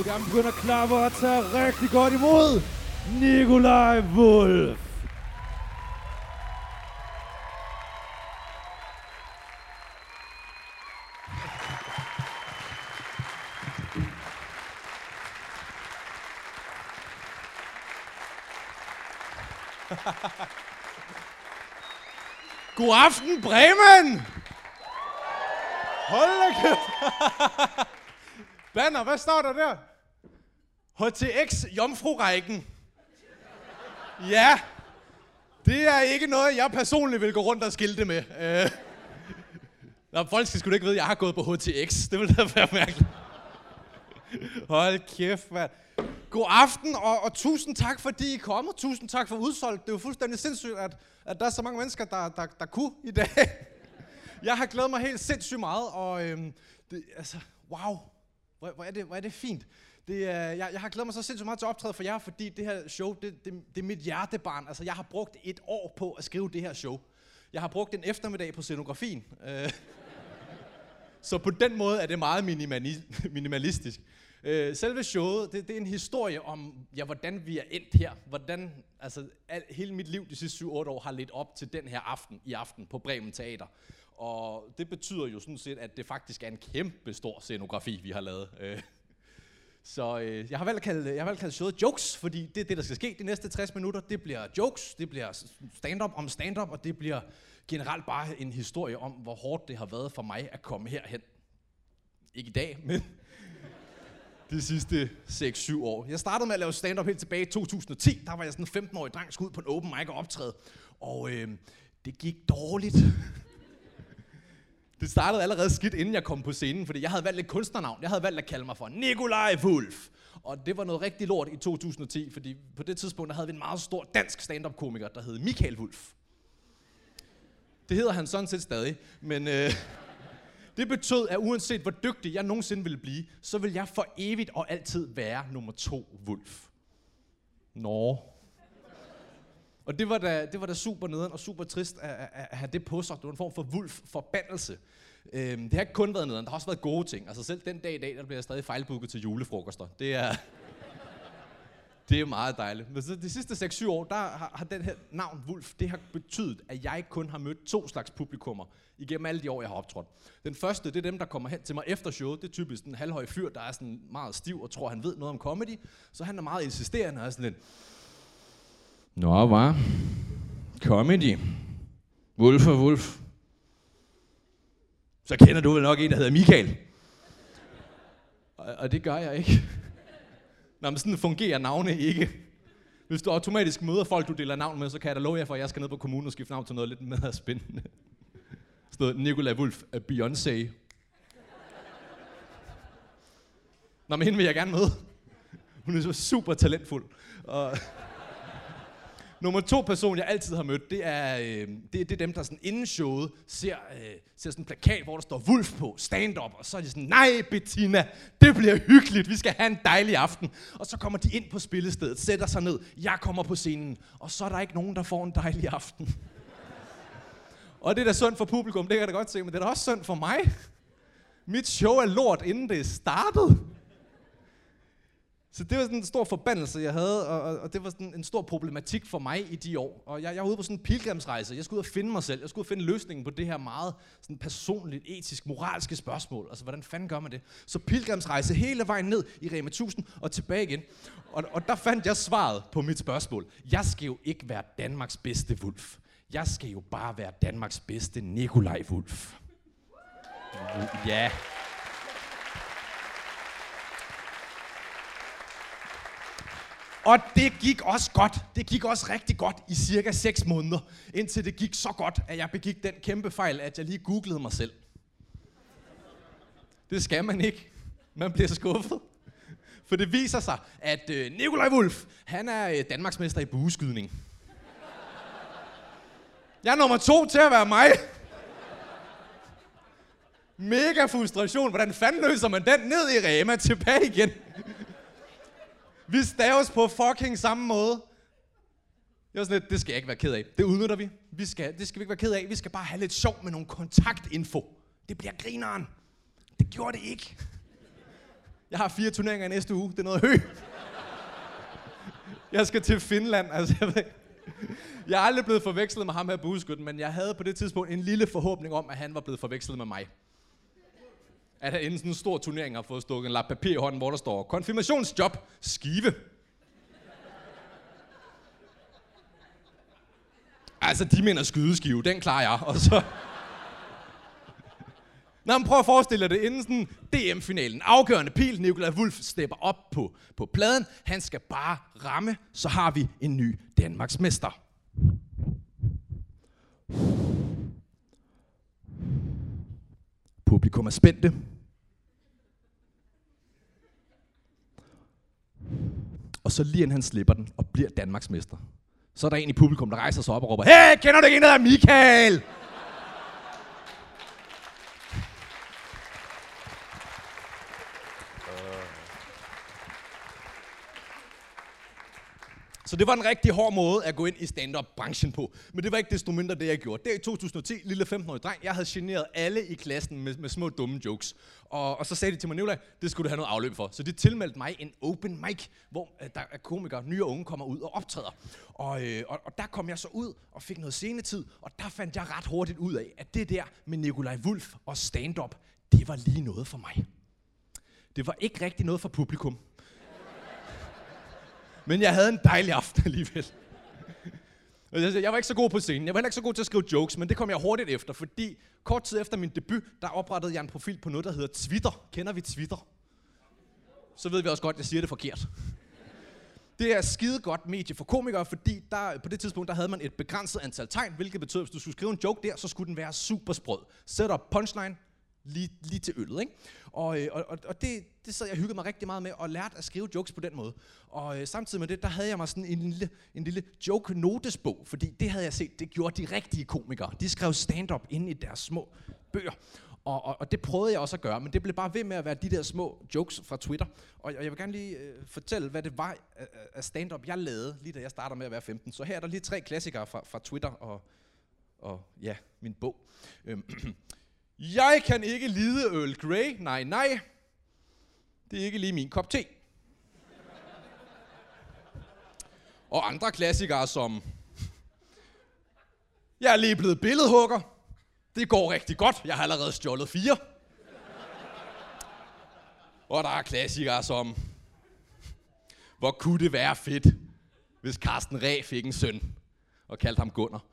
vi må gerne begynde at klappe og tage rigtig godt imod Nikolaj Wolf. God aften, Bremen! Hold da kæft. Banner, hvad står der der? HTX Jomfru-rækken. Ja, det er ikke noget, jeg personligt vil gå rundt og skilte med. Øh. Nå, folk skal sgu da ikke vide, at jeg har gået på HTX. Det ville da være mærkeligt. Hold kæft, mand. God aften, og, og tusind tak, fordi I kom, og Tusind tak for udsolgt. Det er jo fuldstændig sindssygt, at, at der er så mange mennesker, der, der, der kunne i dag. Jeg har glædet mig helt sindssygt meget, og øhm, det, altså, wow, hvor, hvor, er det, hvor er det fint. Det, er, jeg, jeg har glædet mig så sindssygt meget til at optræde for jer, fordi det her show, det, det, det er mit hjertebarn. Altså, jeg har brugt et år på at skrive det her show. Jeg har brugt en eftermiddag på scenografien. Øh, så på den måde er det meget minimalistisk. Øh, selve showet, det, det er en historie om, ja, hvordan vi er endt her. Hvordan, altså, al, hele mit liv de sidste 7-8 år har lidt op til den her aften i aften på Bremen Teater. Og det betyder jo sådan set, at det faktisk er en kæmpe stor scenografi, vi har lavet. Øh. Så øh, jeg har valgt at kalde, jeg har valgt at kalde showet jokes, fordi det er det, der skal ske de næste 60 minutter. Det bliver jokes, det bliver stand-up om stand-up, og det bliver generelt bare en historie om, hvor hårdt det har været for mig at komme herhen. Ikke i dag, men de sidste 6-7 år. Jeg startede med at lave stand-up helt tilbage i 2010. Der var jeg sådan en 15-årig dreng, skulle ud på en open mic og optræde. Og øh, det gik dårligt. Det startede allerede skidt, inden jeg kom på scenen, fordi jeg havde valgt et kunstnernavn. Jeg havde valgt at kalde mig for Nikolaj Wulf. Og det var noget rigtig lort i 2010, fordi på det tidspunkt der havde vi en meget stor dansk stand-up-komiker, der hed Michael Wulf. Det hedder han sådan set stadig, men øh, det betød, at uanset hvor dygtig jeg nogensinde ville blive, så vil jeg for evigt og altid være nummer to Wulf. Nå. Og det var da, det var da super nederen og super trist at, at, at have det på sig. Det var en form for vulf-forbandelse. Øhm, det har ikke kun været nederen, der har også været gode ting. Altså selv den dag i dag, der bliver jeg stadig fejlbooket til julefrokoster. Det er, det er meget dejligt. Men så de sidste 6-7 år, der har, har den her navn Wulf, det har betydet, at jeg kun har mødt to slags publikummer igennem alle de år, jeg har optrådt. Den første, det er dem, der kommer hen til mig efter showet. Det er typisk en halvhøj fyr, der er sådan meget stiv og tror, han ved noget om comedy. Så han er meget insisterende og er sådan lidt, Nå, hvad? Comedy. Wolf og Wolf. Så kender du vel nok en, der hedder Michael. Og, og det gør jeg ikke. Nå, men sådan fungerer navne ikke. Hvis du automatisk møder folk, du deler navn med, så kan jeg da love jer for, at jeg skal ned på kommunen og skifte navn til noget lidt mere spændende. Stod Nikolaj Wolf af Beyoncé. Nå, men hende vil jeg gerne møde. Hun er så super talentfuld. Og Nummer to person, jeg altid har mødt, det er, øh, det, det er dem, der sådan inden showet ser, øh, ser sådan en plakat, hvor der står Wolf på, stand-up, og så er de sådan, nej Bettina, det bliver hyggeligt, vi skal have en dejlig aften. Og så kommer de ind på spillestedet, sætter sig ned, jeg kommer på scenen, og så er der ikke nogen, der får en dejlig aften. og det er da synd for publikum, det kan jeg da godt se, men det er da også synd for mig. Mit show er lort, inden det er startet. Så det var sådan en stor forbandelse, jeg havde, og, og det var sådan en stor problematik for mig i de år. Og jeg, jeg var ude på sådan en pilgrimsrejse. Jeg skulle ud og finde mig selv. Jeg skulle ud og finde løsningen på det her meget sådan personligt, etisk, moralske spørgsmål. Altså, hvordan fanden gør man det? Så pilgrimsrejse hele vejen ned i Rema 1000 og tilbage igen. Og, og der fandt jeg svaret på mit spørgsmål. Jeg skal jo ikke være Danmarks bedste Wulf. Jeg skal jo bare være Danmarks bedste Nikolaj Wulf. Ja. Og det gik også godt. Det gik også rigtig godt i cirka 6 måneder, indtil det gik så godt, at jeg begik den kæmpe fejl, at jeg lige googlede mig selv. Det skal man ikke. Man bliver skuffet. For det viser sig, at øh, Nikolaj Wolf, han er øh, Danmarksmester i bueskydning. Jeg er nummer to til at være mig. Mega frustration. Hvordan fanden løser man den ned i Rema tilbage igen? Vi staves på fucking samme måde. Jeg var sådan lidt, det skal jeg ikke være ked af. Det udnytter vi. vi skal, det skal vi ikke være ked af. Vi skal bare have lidt sjov med nogle kontaktinfo. Det bliver grineren. Det gjorde det ikke. Jeg har fire turneringer i næste uge. Det er noget hø. Jeg skal til Finland. Altså, jeg, ved, jeg er aldrig blevet forvekslet med ham her bueskytten, men jeg havde på det tidspunkt en lille forhåbning om, at han var blevet forvekslet med mig. At han inden sådan en stor turnering har fået stukket en lap papir i hånden, hvor der står konfirmationsjob, skive. Altså, de mener skydeskive, den klarer jeg. Og så... Nå, men prøv at forestille dig det. Inden sådan DM-finalen, afgørende pil, Nikolaj Wulf stepper op på, på pladen. Han skal bare ramme, så har vi en ny Danmarks mester. Publikum er spændte. Og så lige inden han slipper den og bliver Danmarks mester, så er der en i publikum, der rejser sig op og råber, Hey, kender du ikke en, der hedder Michael? Så det var en rigtig hård måde at gå ind i stand-up-branchen på. Men det var ikke desto mindre det, jeg gjorde. Der i 2010, lille 15-årig dreng. Jeg havde generet alle i klassen med, med små dumme jokes. Og, og så sagde de til mig, Nivla, det skulle du have noget afløb for. Så de tilmeldte mig en open mic, hvor øh, der er komikere, nye og unge, kommer ud og optræder. Og, øh, og, og der kom jeg så ud og fik noget scenetid, og der fandt jeg ret hurtigt ud af, at det der med Nikolaj Wulf og stand-up, det var lige noget for mig. Det var ikke rigtig noget for publikum. Men jeg havde en dejlig aften alligevel. Jeg var ikke så god på scenen. Jeg var heller ikke så god til at skrive jokes, men det kom jeg hurtigt efter, fordi kort tid efter min debut, der oprettede jeg en profil på noget, der hedder Twitter. Kender vi Twitter? Så ved vi også godt, at jeg siger det forkert. Det er skide godt medie for komikere, fordi der, på det tidspunkt der havde man et begrænset antal tegn, hvilket betød, at hvis du skulle skrive en joke der, så skulle den være super sprød. Sæt op punchline, lige, lige til øllet. Ikke? Og, øh, og, og det, det sad jeg hyggede mig rigtig meget med, og lærte at skrive jokes på den måde. Og øh, samtidig med det, der havde jeg mig sådan en lille, en lille joke-notesbog, fordi det havde jeg set, det gjorde de rigtige komikere. De skrev stand-up inde i deres små bøger. Og, og, og det prøvede jeg også at gøre, men det blev bare ved med at være de der små jokes fra Twitter. Og, og jeg vil gerne lige øh, fortælle, hvad det var af stand-up, jeg lavede, lige da jeg startede med at være 15. Så her er der lige tre klassikere fra, fra Twitter og, og ja, min bog. Øhm, Jeg kan ikke lide Earl Grey. Nej, nej. Det er ikke lige min kop te. Og andre klassikere som... Jeg er lige blevet billedhugger. Det går rigtig godt. Jeg har allerede stjålet fire. Og der er klassikere som... Hvor kunne det være fedt, hvis Carsten Ræ fik en søn og kaldte ham Gunnar.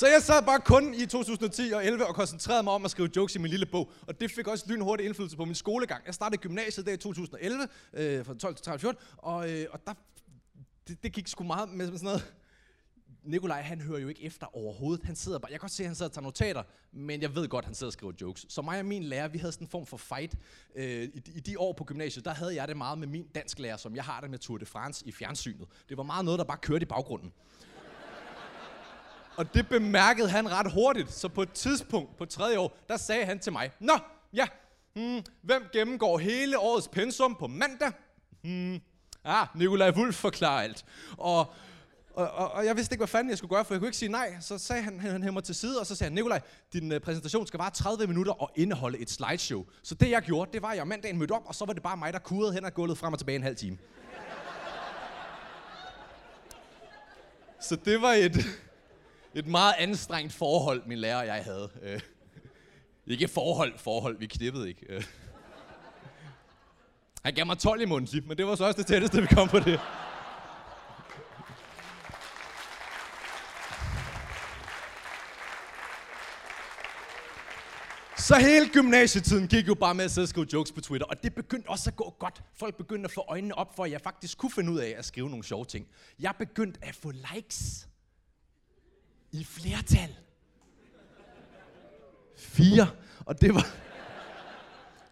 Så jeg sad bare kun i 2010 og 11 og koncentrerede mig om at skrive jokes i min lille bog. Og det fik også lynhurtig indflydelse på min skolegang. Jeg startede gymnasiet der i 2011, øh, fra 12 til 13, 14, og, øh, og der, det, det gik sgu meget med sådan noget. Nikolaj, han hører jo ikke efter overhovedet. Han sidder bare, jeg kan godt se, at han sidder og tager notater, men jeg ved godt, at han sidder og skriver jokes. Så mig og min lærer, vi havde sådan en form for fight. Øh, i, I de år på gymnasiet, der havde jeg det meget med min dansklærer, som jeg har det med Tour de France i fjernsynet. Det var meget noget, der bare kørte i baggrunden. Og det bemærkede han ret hurtigt. Så på et tidspunkt på tredje år, der sagde han til mig, Nå, ja, hmm, hvem gennemgår hele årets pensum på mandag? Hmm, ah, Nikolaj Wulf forklarer alt. Og, og, og, og jeg vidste ikke, hvad fanden jeg skulle gøre, for jeg kunne ikke sige nej. Så sagde han, han, han mig til side, og så sagde han, Nikolaj, din uh, præsentation skal vare 30 minutter og indeholde et slideshow. Så det jeg gjorde, det var, at jeg mandagen mødte op, og så var det bare mig, der kurede hen og gulvet frem og tilbage en halv time. Så det var et, et meget anstrengt forhold, min lærer og jeg havde. Øh, ikke forhold, forhold, vi knippede ikke. Øh. Han gav mig 12 i mundtlig, men det var så også det tætteste, vi kom på det. Så hele gymnasietiden gik jo bare med at sidde og skrive jokes på Twitter, og det begyndte også at gå godt. Folk begyndte at få øjnene op for, at jeg faktisk kunne finde ud af at skrive nogle sjove ting. Jeg begyndte at få likes i flertal. Fire. Og det var...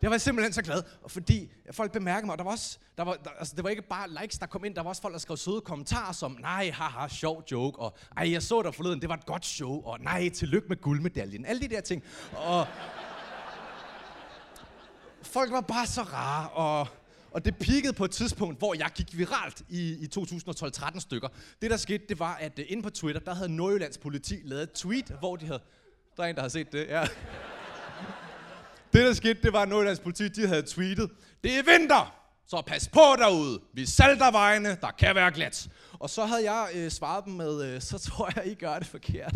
Det var jeg simpelthen så glad, og fordi folk bemærkede mig, og der var også, der var, der, altså det var ikke bare likes, der kom ind, der var også folk, der skrev søde kommentarer som, nej, haha, sjov joke, og ej, jeg så dig forleden, det var et godt show, og nej, tillykke med guldmedaljen, alle de der ting. Og folk var bare så rare, og, og det peakede på et tidspunkt, hvor jeg gik viralt i, i 2012-13 stykker. Det der skete, det var, at uh, inde på Twitter, der havde Nordjyllands politi lavet et tweet, hvor de havde... Der er en, der har set det, ja. Det, der skete, det var, at Nordjyllands politi de havde tweetet, det er vinter, så pas på derude. Vi salter vejene, der kan være glat. Og så havde jeg øh, svaret dem med, øh, så tror jeg, I gør det forkert.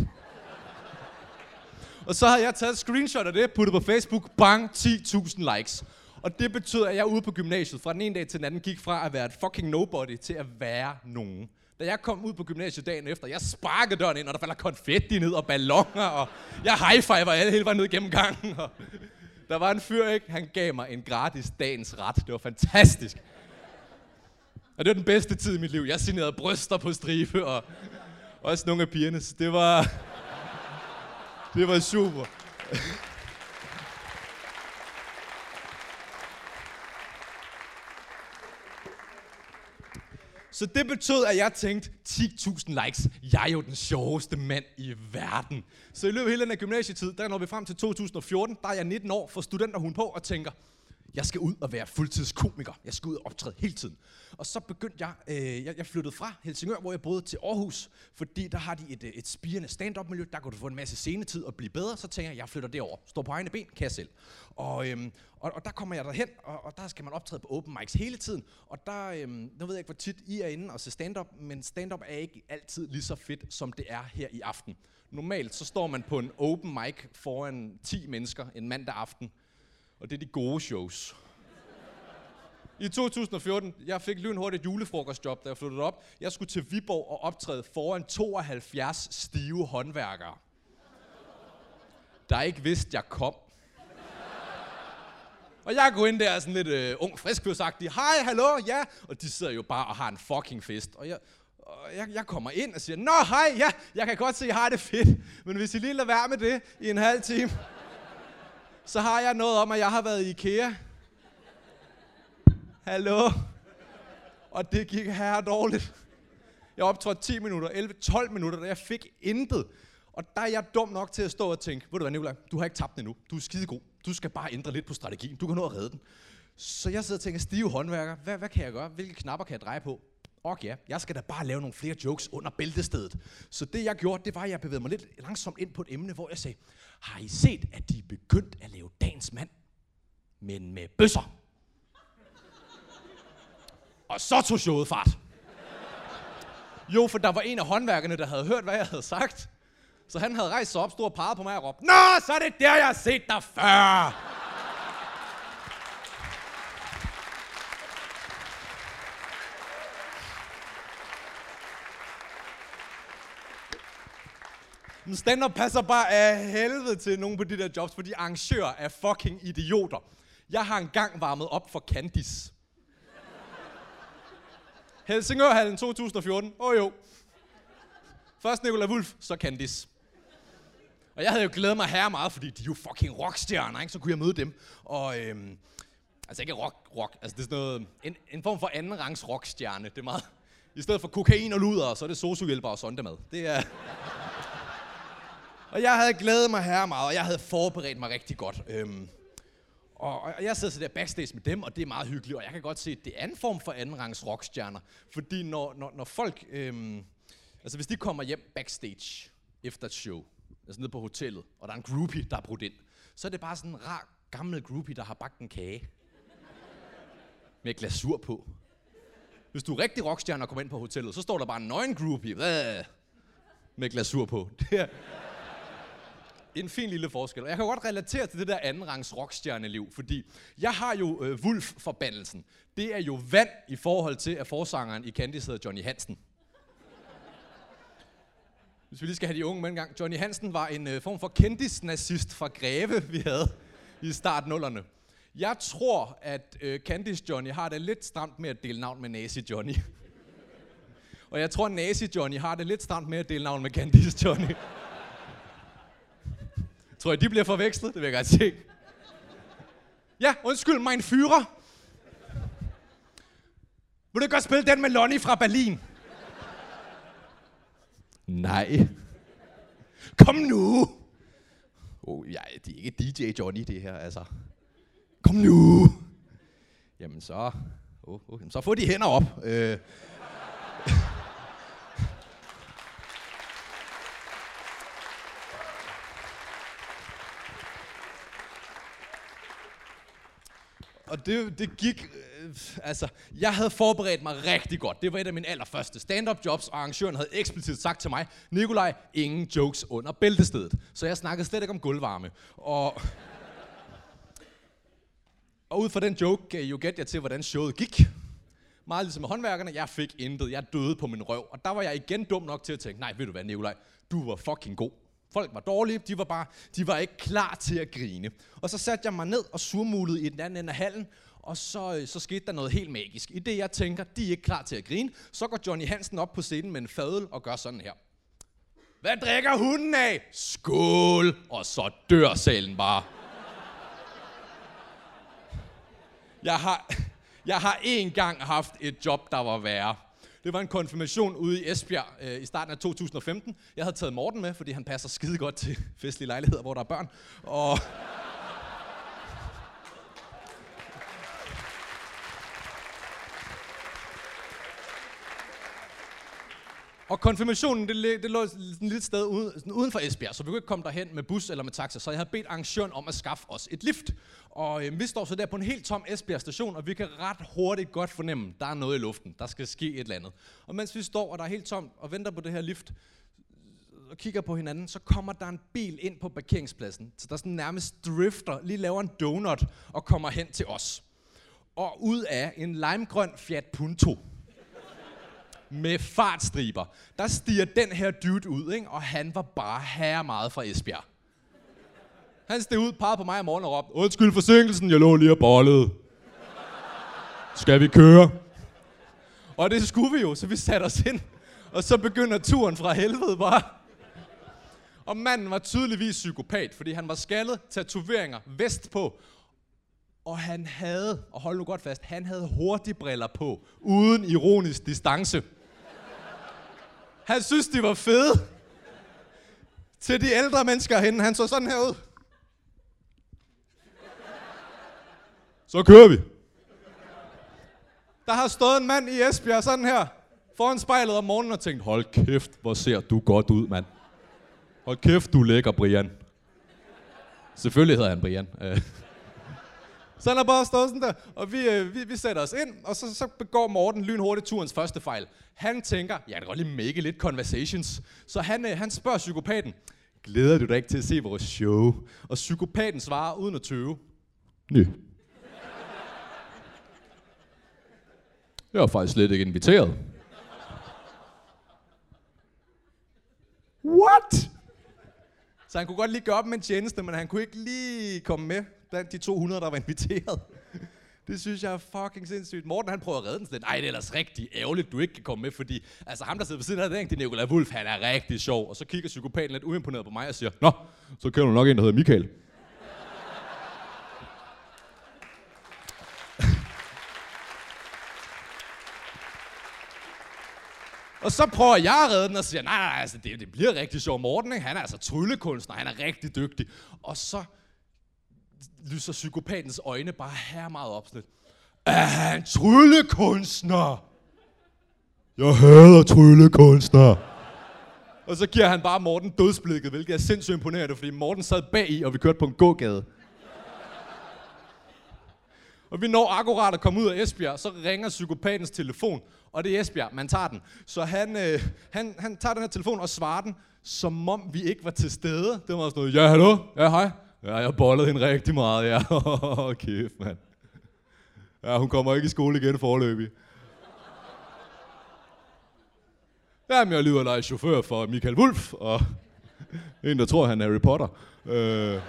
og så havde jeg taget et screenshot af det, puttet på Facebook, bang, 10.000 likes. Og det betød, at jeg ude på gymnasiet fra den ene dag til den anden gik fra at være et fucking nobody til at være nogen. Da jeg kom ud på gymnasiet dagen efter, jeg sparkede døren ind, og der falder konfetti ned og ballonger, og jeg high-fiver alle hele vejen ned gennem gangen. Og der var en fyr, ikke? Han gav mig en gratis dagens ret. Det var fantastisk. Og det var den bedste tid i mit liv. Jeg signerede bryster på stribe, og også nogle af pigerne. Så det var... Det var super. Så det betød, at jeg tænkte, 10.000 likes, jeg er jo den sjoveste mand i verden. Så i løbet af hele den her gymnasietid, der når vi frem til 2014, der er jeg 19 år, får studenterhuen på og tænker, jeg skal ud og være fuldtidskomiker. Jeg skal ud og optræde hele tiden. Og så begyndte jeg, øh, jeg, jeg flyttede fra Helsingør, hvor jeg boede, til Aarhus, fordi der har de et, øh, et spirende stand-up-miljø, der kan du få en masse scenetid og blive bedre. Så tænker jeg, jeg flytter derover. Står på egne ben, kan jeg selv. Og, øhm, og, og der kommer jeg derhen, og, og der skal man optræde på open mics hele tiden. Og der, øhm, nu ved jeg ikke, hvor tit I er inde og se stand-up, men stand-up er ikke altid lige så fedt, som det er her i aften. Normalt så står man på en open mic foran 10 mennesker en mandag aften, og det er de gode shows. I 2014, jeg fik lynhurtigt julefrokostjob, da jeg flyttede op. Jeg skulle til Viborg og optræde foran 72 stive håndværkere. Der ikke vidste, jeg kom. Og jeg går ind der sådan lidt øh, ung, friskfødsagtig. Hej, hallo, ja. Og de sidder jo bare og har en fucking fest. Og jeg, og jeg, jeg kommer ind og siger, Nå, hej, ja, jeg kan godt se, at I har det fedt. Men hvis I lige lader være med det i en halv time, så har jeg noget om, at jeg har været i IKEA. Hallo? Og det gik her dårligt. Jeg optrådte 10 minutter, 11, 12 minutter, og jeg fik intet. Og der er jeg dum nok til at stå og tænke, ved du hvad, Nicolaj, du har ikke tabt den endnu. Du er skidegod. Du skal bare ændre lidt på strategien. Du kan nå at redde den. Så jeg sidder og tænker, stive håndværker, hvad, hvad kan jeg gøre? Hvilke knapper kan jeg dreje på? Og ja, jeg skal da bare lave nogle flere jokes under bæltestedet. Så det jeg gjorde, det var, at jeg bevægede mig lidt langsomt ind på et emne, hvor jeg sagde, har I set, at de er begyndt at lave dagens mand, men med bøsser? Og så tog showet fart. Jo, for der var en af håndværkerne, der havde hørt, hvad jeg havde sagt. Så han havde rejst sig op, stod og peget på mig og råbt, Nå, så er det der, jeg har set dig før! Stand passer bare af helvede til nogen på de der jobs, fordi arrangører er fucking idioter. Jeg har engang varmet op for Candice. Helsingørhallen 2014. Åh oh, jo. Først Nicolai Wulf, så Candice. Og jeg havde jo glædet mig her meget, fordi de er jo fucking rockstjerner, ikke? Så kunne jeg møde dem. Og øhm, altså ikke rock, rock. Altså det er sådan noget, en, en form for anden rangs rockstjerne. Det er meget, i stedet for kokain og luder, så er det sosuhjælper og sondemad. Det er og jeg havde glædet mig her meget, og jeg havde forberedt mig rigtig godt. Øhm, og, og jeg sidder så der backstage med dem, og det er meget hyggeligt, og jeg kan godt se, at det er en form for andenrangs rockstjerner. Fordi når, når, når folk, øhm, altså hvis de kommer hjem backstage efter et show, altså nede på hotellet, og der er en groupie, der er brudt ind, så er det bare sådan en rar, gammel groupie, der har bagt en kage. Med glasur på. Hvis du er rigtig rockstjerne og kommer ind på hotellet, så står der bare en nøgen groupie. Med glasur på. Det er, en fin lille forskel. Og jeg kan godt relatere til det der andenrangs rockstjerneliv, fordi jeg har jo øh, Wulf-forbandelsen. Det er jo vand i forhold til, at forsangeren i Candice hedder Johnny Hansen. Hvis vi lige skal have de unge med en gang. Johnny Hansen var en øh, form for kendis-nazist fra Greve, vi havde. i start nullerne. Jeg tror, at øh, Candice Johnny har det lidt stramt med at dele navn med Nazi Johnny. Og jeg tror, at Nazi Johnny har det lidt stramt med at dele navn med Candice Johnny tror jeg, de bliver forvekslet? Det vil jeg godt se. Ja, undskyld, min fyrer. Vil du godt spille den med Lonnie fra Berlin? Nej. Kom nu! Oh, ja, det er ikke DJ Johnny, det her, altså. Kom nu! Jamen så... Oh, oh, så få de hænder op. Øh. Og det, det gik, øh, altså, jeg havde forberedt mig rigtig godt. Det var et af mine allerførste stand-up jobs, og arrangøren havde eksplicit sagt til mig, Nikolaj, ingen jokes under bæltestedet. Så jeg snakkede slet ikke om gulvvarme. Og, og ud fra den joke gav jo gæt jer til, hvordan showet gik. Meget ligesom med håndværkerne, jeg fik intet, jeg døde på min røv. Og der var jeg igen dum nok til at tænke, nej, ved du hvad, Nikolaj, du var fucking god. Folk var dårlige, de var bare, de var ikke klar til at grine. Og så satte jeg mig ned og surmulede i den anden ende af hallen, og så, øh, så skete der noget helt magisk. I det jeg tænker, de er ikke klar til at grine, så går Johnny Hansen op på scenen med en fadel og gør sådan her. Hvad drikker hunden af? Skål! Og så dør salen bare. Jeg har, jeg har én gang haft et job, der var værre. Det var en konfirmation ude i Esbjerg øh, i starten af 2015. Jeg havde taget Morten med, fordi han passer skide godt til festlige lejligheder, hvor der er børn. Og Og konfirmationen, det, det lå sådan et lille sted uden, sådan uden for Esbjerg, så vi kunne ikke komme derhen med bus eller med taxa, så jeg havde bedt arrangøren om at skaffe os et lift. Og øh, vi står så der på en helt tom Esbjerg station, og vi kan ret hurtigt godt fornemme, der er noget i luften, der skal ske et eller andet. Og mens vi står, og der er helt tomt, og venter på det her lift, og kigger på hinanden, så kommer der en bil ind på parkeringspladsen, så der sådan nærmest drifter, lige laver en donut og kommer hen til os. Og ud af en limegrøn Fiat Punto, med fartstriber. Der stiger den her dude ud, ikke? og han var bare herre meget fra Esbjerg. Han steg ud, pegede på mig om morgenen og råbte, undskyld forsinkelsen, jeg lå lige og bollede. Skal vi køre? Og det skulle vi jo, så vi satte os ind. Og så begynder turen fra helvede bare. Og manden var tydeligvis psykopat, fordi han var skaldet, tatoveringer, vest på. Og han havde, og hold nu godt fast, han havde hurtigbriller på, uden ironisk distance. Han synes, de var fede. Til de ældre mennesker henne, han så sådan her ud. Så kører vi. Der har stået en mand i Esbjerg sådan her, foran spejlet om morgenen og tænkt, hold kæft, hvor ser du godt ud, mand. Hold kæft, du lækker, Brian. Selvfølgelig hedder han Brian. Øh. Så han har bare stået sådan der, og vi, øh, vi, vi sætter os ind, og så, så begår Morten lynhurtigt turens første fejl. Han tænker, ja, det godt lige make lidt conversations. Så han, øh, han spørger psykopaten, glæder du dig ikke til at se vores show? Og psykopaten svarer uden at tøve, nej. Jeg var faktisk slet ikke inviteret. What? Så han kunne godt lige gøre op med en tjeneste, men han kunne ikke lige komme med blandt de 200, der var inviteret. Det synes jeg er fucking sindssygt. Morten han prøver at redde den sådan Nej, det er ellers rigtig ærgerligt, du ikke kan komme med, fordi altså, ham, der sidder ved siden af den, det er Nicolai Wulf, han er rigtig sjov. Og så kigger psykopaten lidt uimponeret på mig og siger, Nå, så kører du nok en, der hedder Michael. Og så prøver jeg at redde den og siger, nej, nej, altså, det, det bliver rigtig sjovt. Morten, ikke? han er altså tryllekunstner, han er rigtig dygtig. Og så lyser psykopatens øjne bare her meget op. Sådan er han tryllekunstner? Jeg hader tryllekunstner. Og så giver han bare Morten dødsblikket, hvilket er sindssygt imponerende, fordi Morten sad bag i, og vi kørte på en gågade. Og vi når akkurat at komme ud af Esbjerg, så ringer psykopatens telefon, og det er Esbjerg, man tager den. Så han, øh, han, han tager den her telefon og svarer den, som om vi ikke var til stede. Det var sådan noget, ja, hallo? Ja, hej. Ja, jeg bollede hende rigtig meget, ja. Kæft, mand. Ja, hun kommer ikke i skole igen forløbig. Jamen, jeg lyder dig chauffør for Michael Wolf, og en, der tror, han er Harry Potter. Øh.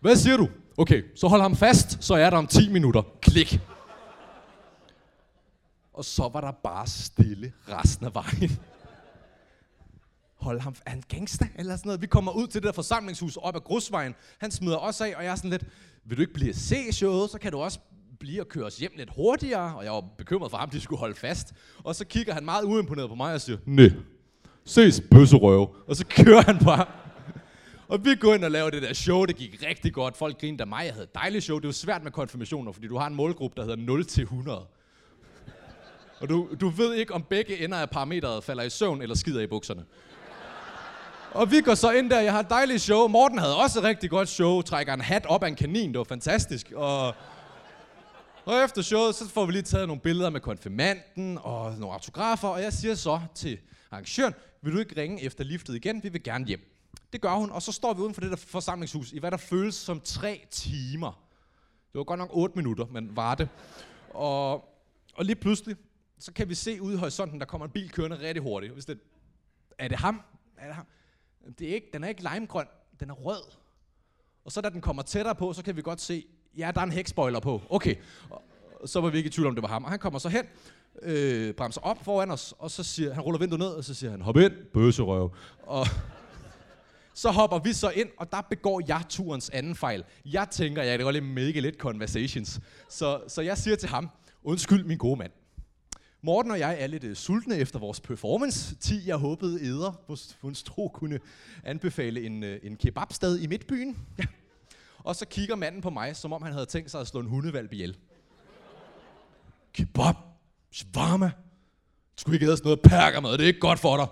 Hvad siger du? Okay, så hold ham fast, så er der om 10 minutter. Klik. Og så var der bare stille resten af vejen holde ham, er han gangster eller sådan noget? Vi kommer ud til det der forsamlingshus op ad grusvejen. Han smider os af, og jeg er sådan lidt, vil du ikke blive se showet, så kan du også blive og køre os hjem lidt hurtigere. Og jeg var bekymret for ham, de skulle holde fast. Og så kigger han meget uimponeret på mig og siger, nej, ses bøsserøve. Og så kører han bare. Og vi går ind og laver det der show, det gik rigtig godt. Folk grinede af mig, jeg havde et dejligt show. Det var svært med konfirmationer, fordi du har en målgruppe, der hedder 0 til 100. Og du, du ved ikke, om begge ender af parametret falder i søvn eller skider i bukserne. Og vi går så ind der, jeg har et dejligt show. Morten havde også et rigtig godt show, trækker en hat op af en kanin, det var fantastisk. Og, og efter showet, så får vi lige taget nogle billeder med konfirmanden og nogle autografer, og jeg siger så til arrangøren, vil du ikke ringe efter liftet igen? Vi vil gerne hjem. Det gør hun, og så står vi uden for det der forsamlingshus i hvad der føles som tre timer. Det var godt nok 8 minutter, men var det. Og, og lige pludselig, så kan vi se ude i horisonten, der kommer en bil kørende rigtig hurtigt. Hvis det, er det ham? Er det ham? Det er ikke, den er ikke limegrøn, den er rød. Og så da den kommer tættere på, så kan vi godt se, ja, der er en hækspoiler på. Okay. Og, så var vi ikke i tvivl om, det var ham. Og han kommer så hen, øh, bremser op foran os, og så siger han ruller vinduet ned, og så siger han, hop ind, bøsserøv. Og så hopper vi så ind, og der begår jeg turens anden fejl. Jeg tænker, ja, det var lige mega lidt conversations. Så, så jeg siger til ham, undskyld min gode mand. Morten og jeg er lidt uh, sultne efter vores performance. 10, jeg håbede æder, Funstro kunne anbefale en, uh, en kebabsted i Midtbyen. Ja. Og så kigger manden på mig, som om han havde tænkt sig at slå en hundevalg ihjel. Kebab? Shawarma? Du skulle ikke æde sådan noget perkermad, det er ikke godt for dig.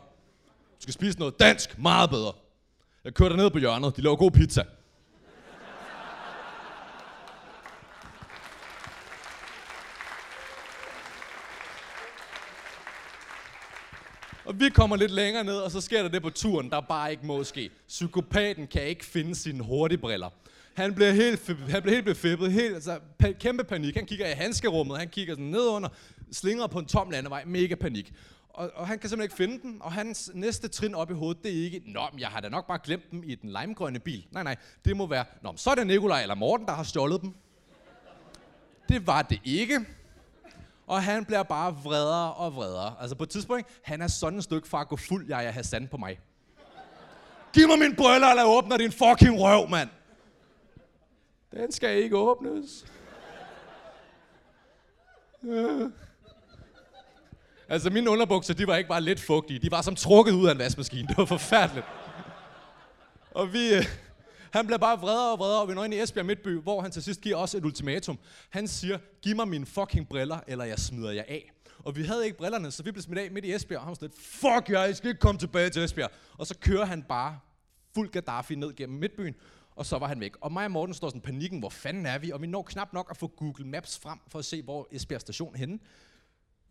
Du skal spise noget dansk, meget bedre. Jeg kørte ned på hjørnet, de laver god pizza. Og vi kommer lidt længere ned, og så sker der det på turen, der bare ikke må ske. Psykopaten kan ikke finde sine hurtigbriller. Han bliver helt, han bliver helt befippet, helt, altså, pa- kæmpe panik. Han kigger i handskerummet, han kigger sådan ned under, slinger på en tom landevej, mega panik. Og, og han kan simpelthen ikke finde den, og hans næste trin op i hovedet, det er ikke, Nå, men jeg har da nok bare glemt dem i den limegrønne bil. Nej, nej, det må være, Nå, så er det Nikolaj eller Morten, der har stjålet dem. Det var det ikke. Og han bliver bare vredere og vredere. Altså på et tidspunkt, han er sådan et stykke fra at gå fuld jeg er Hassan på mig. Giv mig min briller, eller åbner din fucking røv, mand. Den skal ikke åbnes. Ja. Altså mine underbukser, de var ikke bare lidt fugtige. De var som trukket ud af en vaskemaskine. Det var forfærdeligt. Og vi, øh, han bliver bare vredere og vredere, og vi når ind i Esbjerg Midtby, hvor han til sidst giver os et ultimatum. Han siger, giv mig mine fucking briller, eller jeg smider jer af. Og vi havde ikke brillerne, så vi blev smidt af midt i Esbjerg, og han var sådan lidt, fuck jer, I skal ikke komme tilbage til Esbjerg. Og så kører han bare fuld Gaddafi ned gennem Midtbyen, og så var han væk. Og mig og Morten står sådan panikken, hvor fanden er vi? Og vi når knap nok at få Google Maps frem, for at se, hvor Esbjerg station er henne.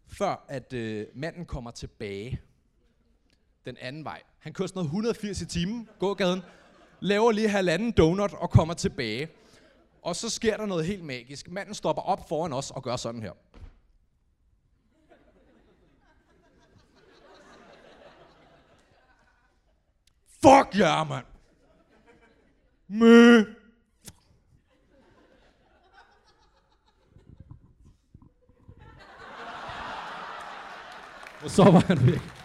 Før at øh, manden kommer tilbage den anden vej. Han kører sådan noget 180 i timen, gågaden, laver lige halvanden donut og kommer tilbage. Og så sker der noget helt magisk. Manden stopper op foran os og gør sådan her. Fuck ja, yeah, mand! Mø! Og så var han væk.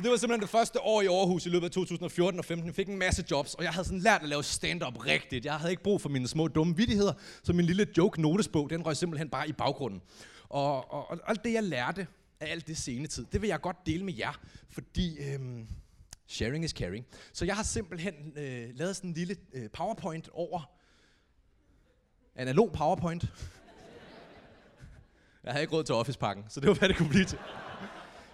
Så det var simpelthen det første år i Aarhus i løbet af 2014 og 15. Jeg fik en masse jobs, og jeg havde sådan lært at lave stand-up rigtigt. Jeg havde ikke brug for mine små dumme vidtigheder, så min lille joke-notesbog, den røg simpelthen bare i baggrunden. Og, og, og alt det, jeg lærte af alt det scenetid, det vil jeg godt dele med jer, fordi øhm, sharing is caring. Så jeg har simpelthen øh, lavet sådan en lille øh, powerpoint over, analog powerpoint. Jeg havde ikke råd til Office-pakken, så det var, hvad det kunne blive til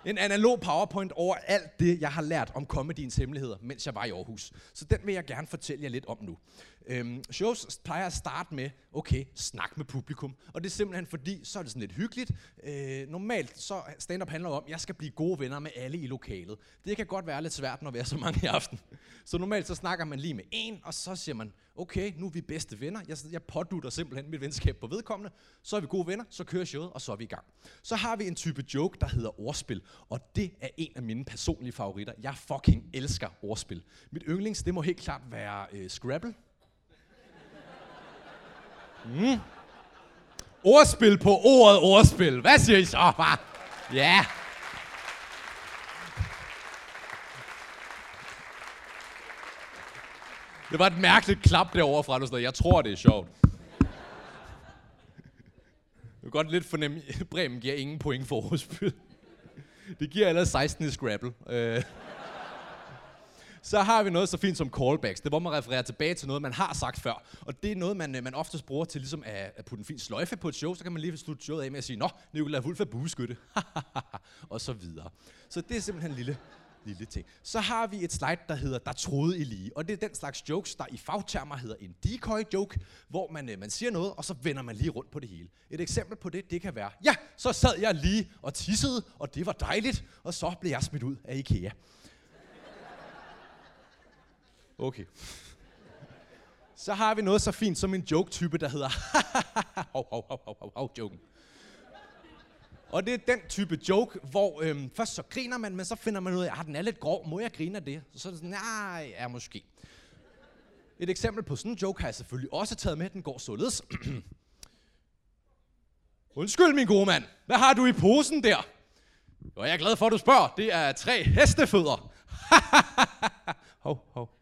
en analog powerpoint over alt det, jeg har lært om komediens hemmeligheder, mens jeg var i Aarhus. Så den vil jeg gerne fortælle jer lidt om nu. Øhm, shows plejer at starte med, okay, snak med publikum. Og det er simpelthen fordi, så er det sådan lidt hyggeligt. Øh, normalt så stand-up handler om, at jeg skal blive gode venner med alle i lokalet. Det kan godt være lidt svært, når vi er så mange i aften. Så normalt så snakker man lige med en, og så siger man, okay, nu er vi bedste venner. Jeg, jeg pådutter simpelthen mit venskab på vedkommende. Så er vi gode venner, så kører showet, og så er vi i gang. Så har vi en type joke, der hedder ordspil. Og det er en af mine personlige favoritter. Jeg fucking elsker ordspil. Mit yndlings, det må helt klart være øh, Scrabble. Mm. Ordspil på ordet ordspil. Hvad siger I så? Bare? Ja. Det var et mærkeligt klap derovre fra, du Jeg tror, det er sjovt. Jeg kan godt lidt fornemme, at Bremen giver ingen point for ordspil. Det giver allerede 16 i Scrabble. Øh. Så har vi noget så fint som callbacks. Det er, hvor man refererer tilbage til noget, man har sagt før. Og det er noget, man, øh, man oftest bruger til ligesom at, at putte en fin sløjfe på et show. Så kan man lige slutte showet af med at sige, Nå, Nicolai Wulf er bueskytte. og så videre. Så det er simpelthen en lille, lille ting. Så har vi et slide, der hedder, der troede I lige. Og det er den slags jokes, der i fagtermer hedder en decoy joke, hvor man, øh, man siger noget, og så vender man lige rundt på det hele. Et eksempel på det, det kan være, ja, så sad jeg lige og tissede, og det var dejligt, og så blev jeg smidt ud af IKEA. Okay. Så har vi noget så fint som en joke-type, der hedder hov, hov, hov, hov, hov, hov, joken. Og det er den type joke, hvor øhm, først så griner man, men så finder man ud af, at den er lidt grov, må jeg grine af det? Så er det sådan, nej, ja, måske. Et eksempel på sådan en joke har jeg selvfølgelig også taget med, den går således. Undskyld, min gode mand. Hvad har du i posen der? Jo, jeg er glad for, at du spørger. Det er tre hestefødder. hov, hov,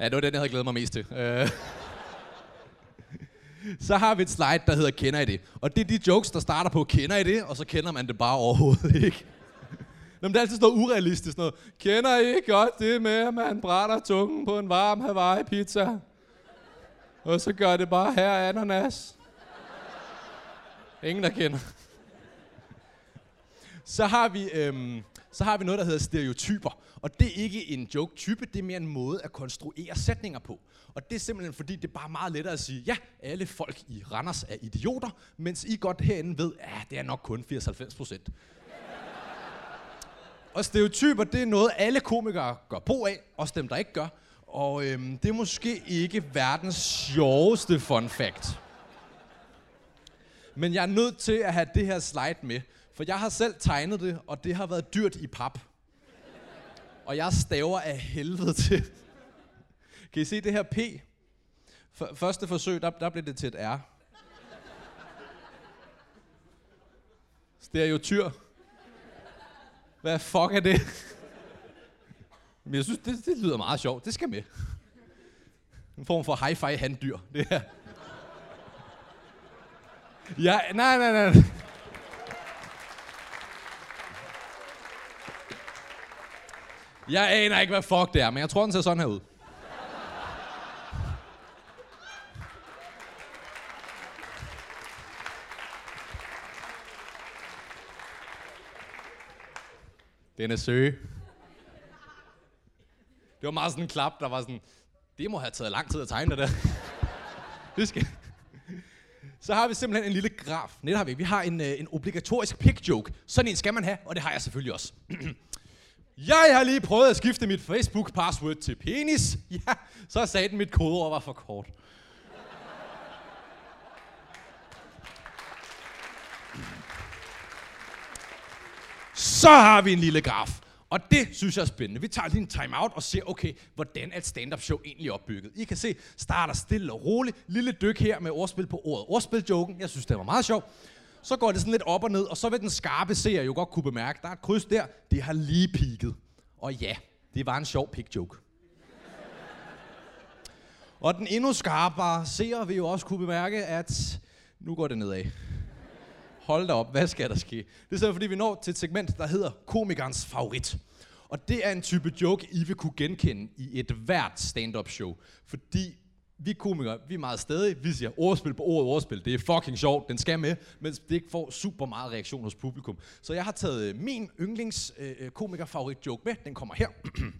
Ja, det var den, jeg havde glædet mig mest til. Øh. så har vi et slide, der hedder Kender I det? Og det er de jokes, der starter på Kender I det? Og så kender man det bare overhovedet ikke. Jamen, det er altid sådan noget urealistisk. Noget. Kender I godt det med, at man brænder tungen på en varm Hawaii-pizza? Og så gør det bare her ananas. Ingen, der kender. Så har vi øhm, så har vi noget, der hedder stereotyper. Og det er ikke en joke-type, det er mere en måde at konstruere sætninger på. Og det er simpelthen fordi, det er bare meget lettere at sige, ja, alle folk i Randers er idioter, mens I godt herinde ved, ja, det er nok kun 80-90 procent. og stereotyper, det er noget, alle komikere gør brug af, også dem, der ikke gør. Og øhm, det er måske ikke verdens sjoveste fun fact. Men jeg er nødt til at have det her slide med, for jeg har selv tegnet det, og det har været dyrt i pap. Og jeg staver af helvede til. Kan I se det her P? Første forsøg, der, der blev det til et R. Stereotyr. Hvad fuck er det? Men jeg synes, det, det lyder meget sjovt. Det skal med. En form for hi-fi handdyr. Det her. Ja, nej, nej, nej. Jeg aner ikke, hvad fuck det er, men jeg tror, den ser sådan her ud. Den er søge. Det var meget sådan en klap, der var sådan, det må have taget lang tid at tegne det der. det skal. Så har vi simpelthen en lille graf. Nej, har vi Vi har en, øh, en obligatorisk pick joke. Sådan en skal man have, og det har jeg selvfølgelig også. Jeg har lige prøvet at skifte mit Facebook-password til penis. Ja, så sagde den, mit kodeord var for kort. Så har vi en lille graf. Og det synes jeg er spændende. Vi tager lige en time-out og ser, okay, hvordan er et stand-up show egentlig opbygget. I kan se, starter stille og roligt. Lille dyk her med ordspil på ordet. Ordspil-joken. Jeg synes, det var meget sjovt. Så går det sådan lidt op og ned, og så vil den skarpe seer jo godt kunne bemærke, der er et kryds der, det har lige pigget. Og ja, det var en sjov pick joke. og den endnu skarpere seer vil jo også kunne bemærke, at nu går det nedad. Hold da op, hvad skal der ske? Det er så fordi, vi når til et segment, der hedder komikernes favorit. Og det er en type joke, I vil kunne genkende i et hvert stand-up show. Fordi vi komikere, vi er meget stadig. Vi siger ordspil på ordet ordspil. Det er fucking sjovt. Den skal med, men det ikke får super meget reaktion hos publikum. Så jeg har taget øh, min yndlings øh, øh komiker favorit joke med. Den kommer her.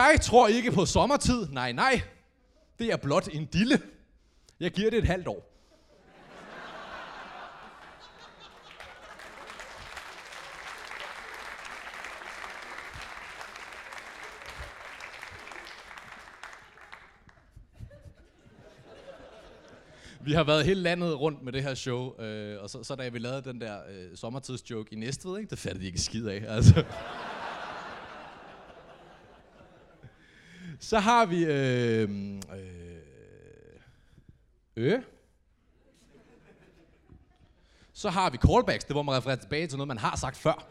jeg tror ikke på sommertid. Nej, nej. Det er blot en dille. Jeg giver det et halvt år. Vi har været hele landet rundt med det her show, øh, og så, så da vi lavede den der øh, sommertidsjoke i Næstved, ikke, det fattede de ikke skid af. Altså. så har vi... Øh, øh, øh. Så har vi callbacks, det hvor man refererer tilbage til noget, man har sagt før.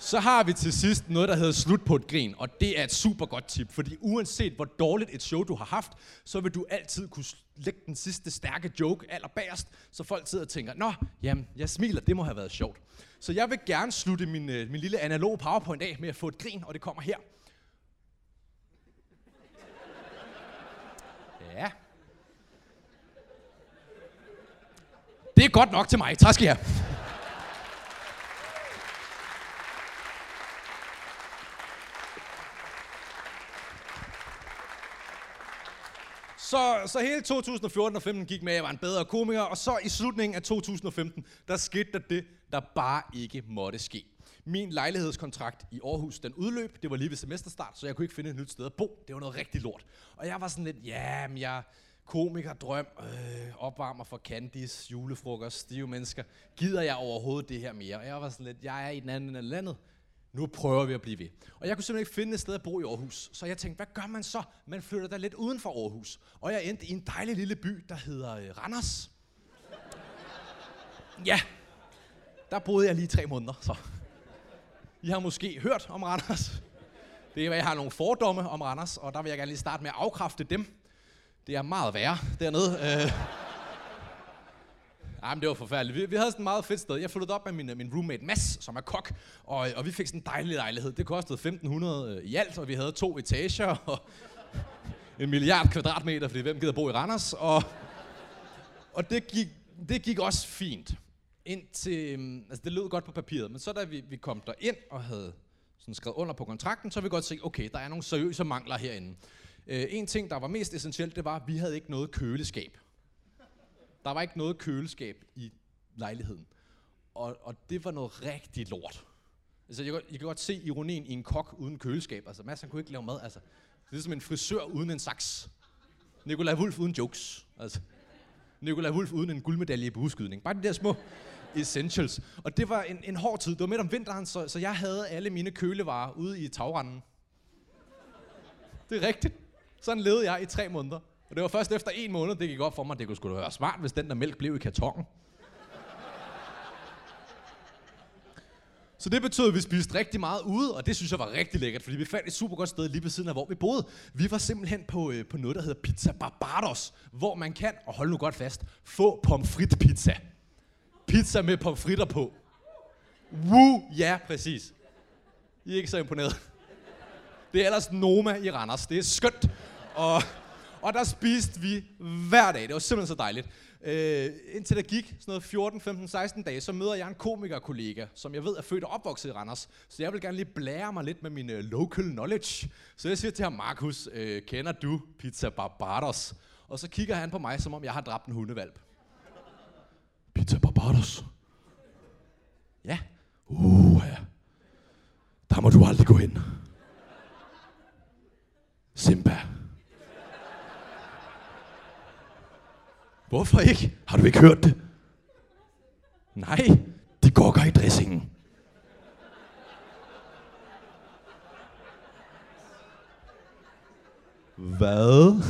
Så har vi til sidst noget, der hedder slut på et grin, og det er et super godt tip, fordi uanset hvor dårligt et show du har haft, så vil du altid kunne lægge den sidste stærke joke allerbagerst, så folk sidder og tænker, nå, jamen, jeg smiler, det må have været sjovt. Så jeg vil gerne slutte min, øh, min lille analog powerpoint af med at få et grin, og det kommer her. Ja. Det er godt nok til mig. Tak skal I have. Så, så hele 2014 og 15 gik med, at jeg var en bedre komiker, og så i slutningen af 2015, der skete der det, der bare ikke måtte ske. Min lejlighedskontrakt i Aarhus, den udløb. Det var lige ved semesterstart, så jeg kunne ikke finde et nyt sted at bo. Det var noget rigtig lort. Og jeg var sådan lidt, ja, men jeg komiker, drøm, øh, opvarmer for Candice, julefrokost, stive mennesker. Gider jeg overhovedet det her mere? Og jeg var sådan lidt, jeg er i den anden ende af landet nu prøver vi at blive ved. Og jeg kunne simpelthen ikke finde et sted at bo i Aarhus. Så jeg tænkte, hvad gør man så? Man flytter da lidt uden for Aarhus. Og jeg endte i en dejlig lille by, der hedder øh, Randers. Ja, der boede jeg lige tre måneder, så. I har måske hørt om Randers. Det er, at jeg har nogle fordomme om Randers, og der vil jeg gerne lige starte med at afkræfte dem. Det er meget værre dernede. Øh. Jamen, det var forfærdeligt. Vi, vi havde sådan et meget fedt sted. Jeg flyttede op med min, min roommate Mads, som er kok, og, og vi fik sådan en dejlig lejlighed. Det kostede 1.500 øh, i alt, og vi havde to etager og en milliard kvadratmeter, fordi hvem gider bo i Randers? Og, og det, gik, det gik også fint. Indtil, til, altså det lød godt på papiret, men så da vi, vi kom der ind og havde sådan skrevet under på kontrakten, så vi godt se, okay, der er nogle seriøse mangler herinde. Øh, en ting, der var mest essentielt, det var, at vi havde ikke noget køleskab. Der var ikke noget køleskab i lejligheden. Og, og det var noget rigtig lort. Altså, jeg, jeg kan godt se ironien i en kok uden køleskab. Altså, Mads, han kunne ikke lave mad. Altså, det er som en frisør uden en saks. Nikolaj Wulf uden jokes. Altså, Nikolaj Wulf uden en guldmedalje i bueskydning. Bare de der små essentials. Og det var en, en hård tid. Det var midt om vinteren, så, så jeg havde alle mine kølevarer ude i tagranden. Det er rigtigt. Sådan levede jeg i tre måneder. Og det var først efter en måned, det gik op for mig, at det kunne sgu da være smart, hvis den der mælk blev i kartongen. Så det betød, at vi spiste rigtig meget ude, og det synes jeg var rigtig lækkert, fordi vi fandt et super godt sted lige ved siden af, hvor vi boede. Vi var simpelthen på, øh, på noget, der hedder Pizza Barbados, hvor man kan, og hold nu godt fast, få pomfrit pizza. Pizza med pomfritter på. Woo, ja, præcis. I er ikke så imponeret. Det er ellers Noma i Randers. Det er skønt. Og og der spiste vi hver dag. Det var simpelthen så dejligt. Øh, indtil der gik sådan noget 14, 15, 16 dage, så møder jeg en komikerkollega, som jeg ved er født og opvokset i Randers. Så jeg vil gerne lige blære mig lidt med min uh, local knowledge. Så jeg siger til ham, Markus, øh, kender du Pizza Barbados? Og så kigger han på mig, som om jeg har dræbt en hundevalp. Pizza Barbados? Ja. Uh, ja. Der må du aldrig gå hen. Simba. Hvorfor ikke? Har du ikke hørt det? Nej, de gokker i dressingen. Hvad?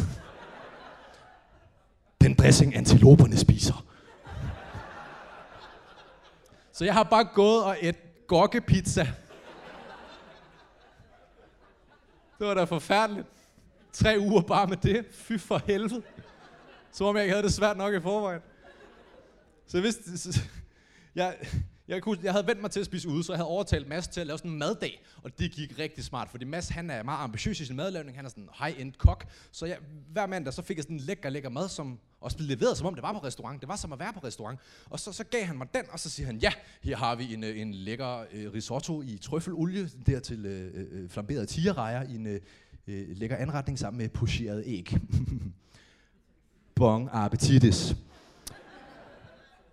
Den dressing antiloperne spiser. Så jeg har bare gået og et gokkepizza. Det var da forfærdeligt. Tre uger bare med det. Fy for helvede. Som om jeg ikke havde det svært nok i forvejen. Så hvis, jeg, Jeg, kunne, jeg havde vendt mig til at spise ude, så jeg havde overtalt Mads til at lave sådan en maddag. Og det gik rigtig smart, fordi Mads han er meget ambitiøs i sin madlavning. Han er sådan en high-end kok. Så jeg, hver mandag så fik jeg sådan en lækker, lækker mad, som også blev leveret, som om det var på restaurant. Det var som at være på restaurant. Og så, så gav han mig den, og så siger han, ja, her har vi en, øh, en lækker øh, risotto i trøffelolie, dertil øh, øh, øh flamberede tigerrejer i en øh, øh, lækker anretning sammen med pocheret æg. bon appetitis.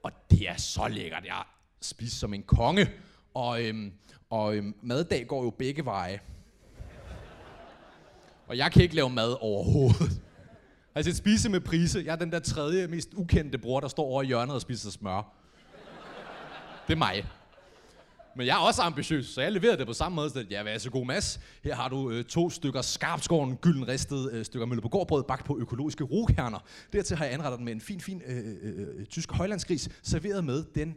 Og det er så lækkert. Jeg spiser som en konge. Og, øhm, og øhm, maddag går jo begge veje. Og jeg kan ikke lave mad overhovedet. Altså et spise med prise. Jeg er den der tredje mest ukendte bror, der står over i hjørnet og spiser smør. Det er mig. Men jeg er også ambitiøs, så jeg leverede det på samme måde. Så ja, vær så god, Mads. Her har du øh, to stykker skarpskåren, gylden ristet øh, stykker mølle på gårdbrød, bagt på økologiske rokerner. Dertil har jeg anrettet den med en fin, fin øh, øh, øh, øh, tysk højlandsgris, serveret med den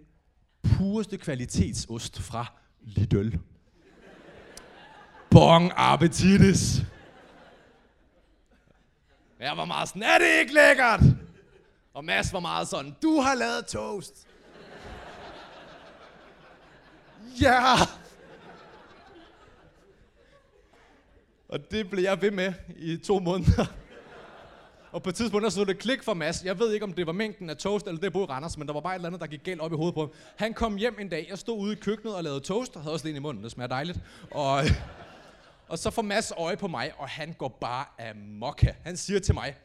pureste kvalitetsost fra Lidl. Bon appetitis. Jeg var meget sådan, er det ikke lækkert? Og Mads var meget sådan, du har lavet toast. Ja! Og det blev jeg ved med i to måneder. Og på et tidspunkt der stod det klik for Mads. Jeg ved ikke, om det var mængden af toast, eller det boede i Randers, men der var bare et eller andet, der gik galt op i hovedet på ham. Han kom hjem en dag, jeg stod ude i køkkenet og lavede toast, og havde også lidt i munden, det smager dejligt. Og, og så får Mads øje på mig, og han går bare amok. Han siger til mig,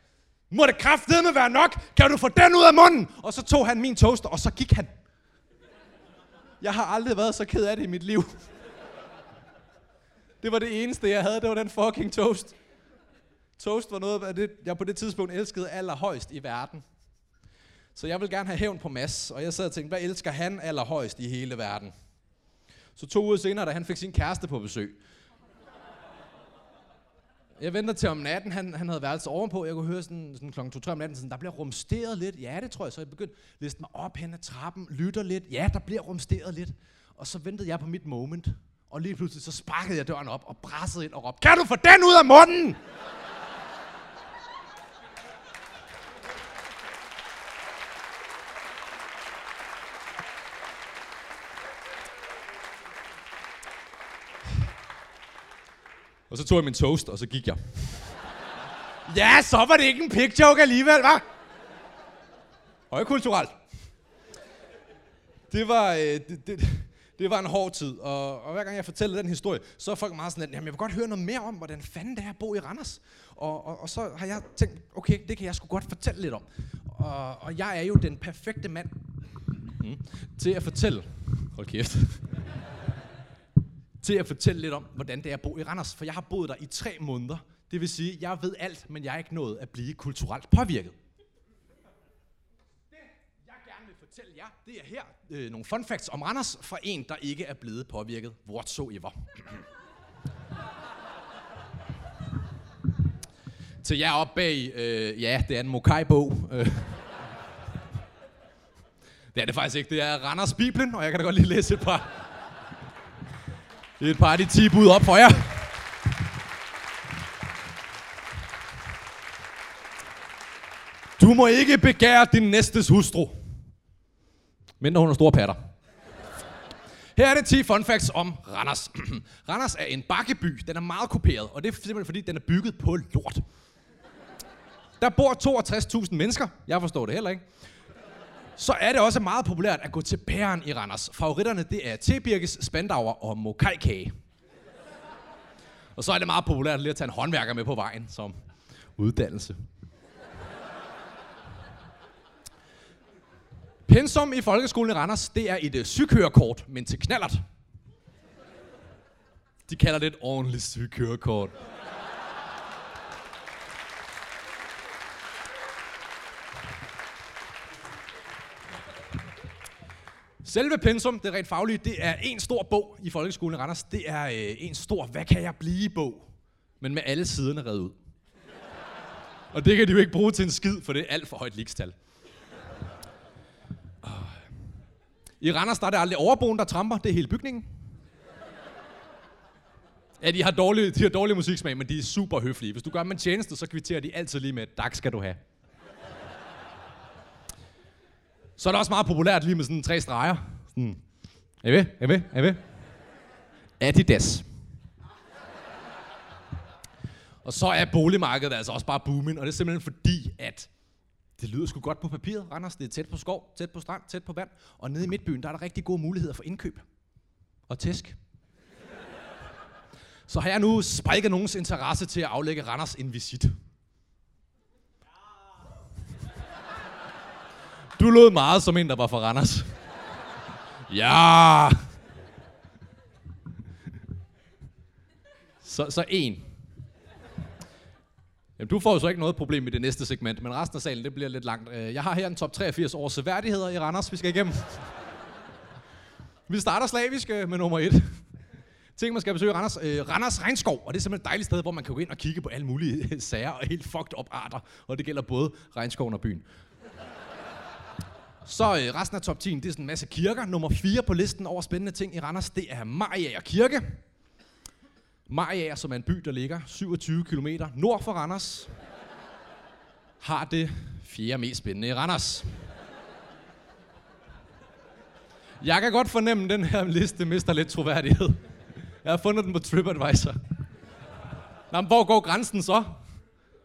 må det kraftedeme være nok? Kan du få den ud af munden? Og så tog han min toast, og så gik han. Jeg har aldrig været så ked af det i mit liv. Det var det eneste, jeg havde, det var den fucking toast. Toast var noget af det, jeg på det tidspunkt elskede allerhøjst i verden. Så jeg vil gerne have hævn på Mads, og jeg sad og tænkte, hvad elsker han allerhøjst i hele verden? Så to uger senere, da han fik sin kæreste på besøg, jeg venter til om natten, han, han havde værelse ovenpå, jeg kunne høre sådan, sådan kl. 2-3 om natten, sådan, der bliver rumsteret lidt. Ja, det tror jeg. Så jeg begyndte at liste mig op hen ad trappen, lytter lidt. Ja, der bliver rumsteret lidt. Og så ventede jeg på mit moment. Og lige pludselig så sparkede jeg døren op og brassede ind og råbte, kan du få den ud af munden? Og så tog jeg min toast, og så gik jeg. ja, så var det ikke en pig joke alligevel, hva'? Højkulturelt. Det var, øh, det, det, det var en hård tid, og, og hver gang jeg fortæller den historie, så er folk meget sådan, at jamen, jeg vil godt høre noget mere om, hvordan fanden det er at bo i Randers. Og, og, og så har jeg tænkt, okay, det kan jeg sgu godt fortælle lidt om. Og, og jeg er jo den perfekte mand mm, til at fortælle. Hold kæft til at fortælle lidt om, hvordan det er at bo i Randers. For jeg har boet der i tre måneder. Det vil sige, jeg ved alt, men jeg er ikke nået at blive kulturelt påvirket. Det, jeg gerne vil fortælle jer, det er her øh, nogle fun facts om Randers fra en, der ikke er blevet påvirket whatsoever. Til jer op bag, øh, ja, det er en Mokai-bog. Øh. Det er det faktisk ikke. Det er Randers Bibelen, og jeg kan da godt lige læse et par et par af de 10 bud op for jer. Du må ikke begære din næstes hustru. Mindre hun har store patter. Her er det 10 fun facts om Randers. Randers er en bakkeby. Den er meget kuperet, og det er simpelthen fordi, den er bygget på lort. Der bor 62.000 mennesker. Jeg forstår det heller ikke så er det også meget populært at gå til pæren i Randers. Favoritterne det er tebirkes, spandauer og mokajkage. Og så er det meget populært lige at tage en håndværker med på vejen som uddannelse. Pensum i folkeskolen i Randers, det er et øh, sygkørekort, men til knallert. De kalder det et ordentligt sygkørekort. Selve pensum, det rent faglige, det er en stor bog i folkeskolen i Randers. Det er øh, en stor, hvad kan jeg blive bog, men med alle siderne reddet ud. Og det kan de jo ikke bruge til en skid, for det er alt for højt likstal. Øh. I Randers der er det aldrig overboen, der tramper. Det er hele bygningen. Ja, de har dårlig, de har dårlig musiksmag, men de er super høflige. Hvis du gør dem en tjeneste, så kvitterer de altid lige med, tak skal du have. Så er det også meget populært lige med sådan tre streger. Sådan, Er I ved? Er I ved? Er I ved? Adidas. Og så er boligmarkedet altså også bare booming, og det er simpelthen fordi, at det lyder sgu godt på papiret. Randers, det er tæt på skov, tæt på strand, tæt på vand. Og nede i midtbyen, der er der rigtig gode muligheder for indkøb. Og tæsk. Så har jeg nu spiket nogens interesse til at aflægge Randers en visit. Du lød meget som en, der var fra Randers. Ja! Så, så en. Jamen, du får jo så ikke noget problem i det næste segment, men resten af salen, det bliver lidt langt. Øh, jeg har her en top 83 års seværdigheder i Randers, vi skal igennem. Vi starter slavisk øh, med nummer et. Ting, man skal besøge Randers. Øh, Randers Regnskov, og det er simpelthen et dejligt sted, hvor man kan gå ind og kigge på alle mulige øh, sager og helt fucked up arter. Og det gælder både regnskoven og byen. Så øh, resten af top 10, det er sådan en masse kirker. Nummer 4 på listen over spændende ting i Randers, det er Mariager Kirke. Mariager, som er en by, der ligger 27 km nord for Randers, har det fjerde mest spændende i Randers. Jeg kan godt fornemme, at den her liste mister lidt troværdighed. Jeg har fundet den på TripAdvisor. Nå, men hvor går grænsen så?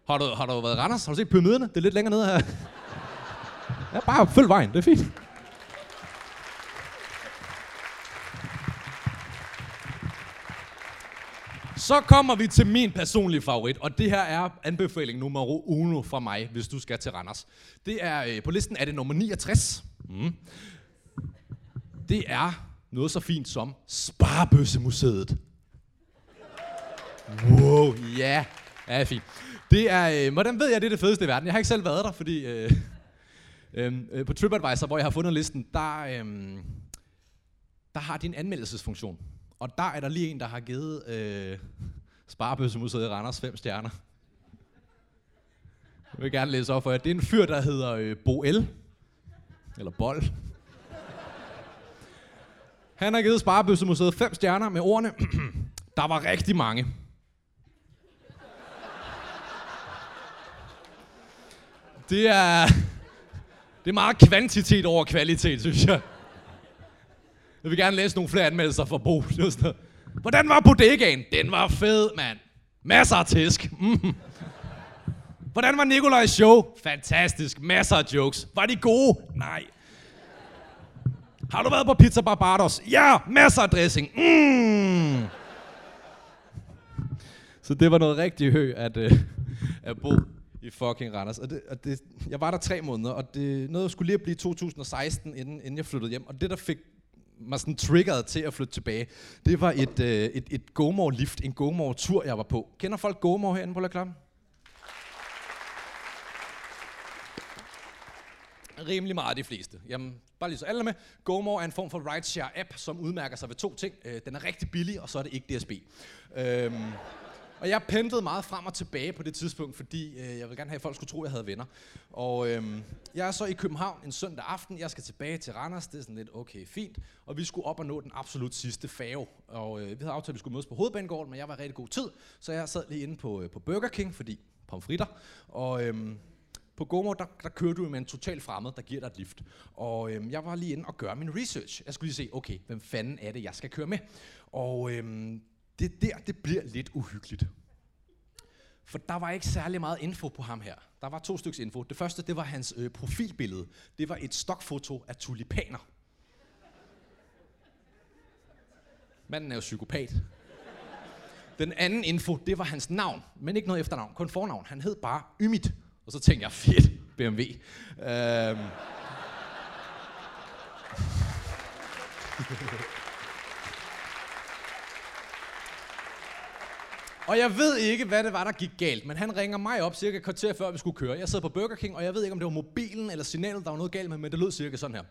Har du, har du været i Randers? Har du set pyramiderne? Det er lidt længere nede her. Ja, bare følg vejen, det er fint. Så kommer vi til min personlige favorit, og det her er anbefaling nummer uno fra mig, hvis du skal til Randers. Det er, øh, på listen er det nummer 69. Mm. Det er noget så fint som Sparbøssemuseet. Wow, ja, ja, fint. Det er, øh, hvordan ved jeg, det er det fedeste i verden? Jeg har ikke selv været der, fordi øh, Øhm, øh, på TripAdvisor, hvor jeg har fundet listen, der, øhm, der har de en anmeldelsesfunktion. Og der er der lige en, der har givet øh, Sparebøssemuseet i Randers fem stjerner. Jeg vil gerne læse op for jer. Det er en fyr, der hedder øh, Boel. Eller Bold. Han har givet Sparebøssemuseet fem stjerner med ordene, der var rigtig mange. Det er, det er meget kvantitet over kvalitet, synes jeg. Jeg vil gerne læse nogle flere anmeldelser fra Bo. Hvordan var bodegaen? Den var fed, mand. Masser af tisk. Mm. Hvordan var Nikolajs show? Fantastisk. Masser af jokes. Var de gode? Nej. Har du været på Pizza Barbados? Ja, masser af dressing. Mm. Så det var noget rigtig hø at, uh, at bo i fucking Randers. Og det, og det, jeg var der tre måneder, og det noget skulle lige blive 2016, inden, inden jeg flyttede hjem. Og det, der fik mig sådan triggeret til at flytte tilbage, det var et, øh, et, et GoMore-lift, en GoMore-tur, jeg var på. Kender folk GoMore herinde på La Klam? Rimelig meget de fleste. Jamen, bare lige så alle med. GoMore er en form for rideshare-app, som udmærker sig ved to ting. Øh, den er rigtig billig, og så er det ikke DSB. Øhm, og jeg pendlede meget frem og tilbage på det tidspunkt, fordi øh, jeg ville gerne have, at folk skulle tro, at jeg havde venner. Og øh, jeg er så i København en søndag aften. Jeg skal tilbage til Randers. Det er sådan lidt okay, fint. Og vi skulle op og nå den absolut sidste fave. Og øh, vi havde aftalt, at vi skulle mødes på Hovedbanegården, men jeg var rigtig god tid. Så jeg sad lige inde på, øh, på Burger King, fordi pomfritter. Og øh, på Gomo, der, der kører du med en total fremmed, der giver dig et lift. Og øh, jeg var lige inde og gøre min research. Jeg skulle lige se, okay, hvem fanden er det, jeg skal køre med? Og øh, det der, det bliver lidt uhyggeligt. For der var ikke særlig meget info på ham her. Der var to stykker info. Det første, det var hans øh, profilbillede. Det var et stokfoto af tulipaner. Manden er jo psykopat. Den anden info, det var hans navn, men ikke noget efternavn, kun fornavn. Han hed bare Ymit. Og så tænkte jeg, fedt, BMW. Øhm. Og jeg ved ikke, hvad det var, der gik galt, men han ringer mig op cirka kvarter før vi skulle køre. Jeg sad på Burger King, og jeg ved ikke, om det var mobilen eller signalet, der var noget galt med, men det lød cirka sådan her.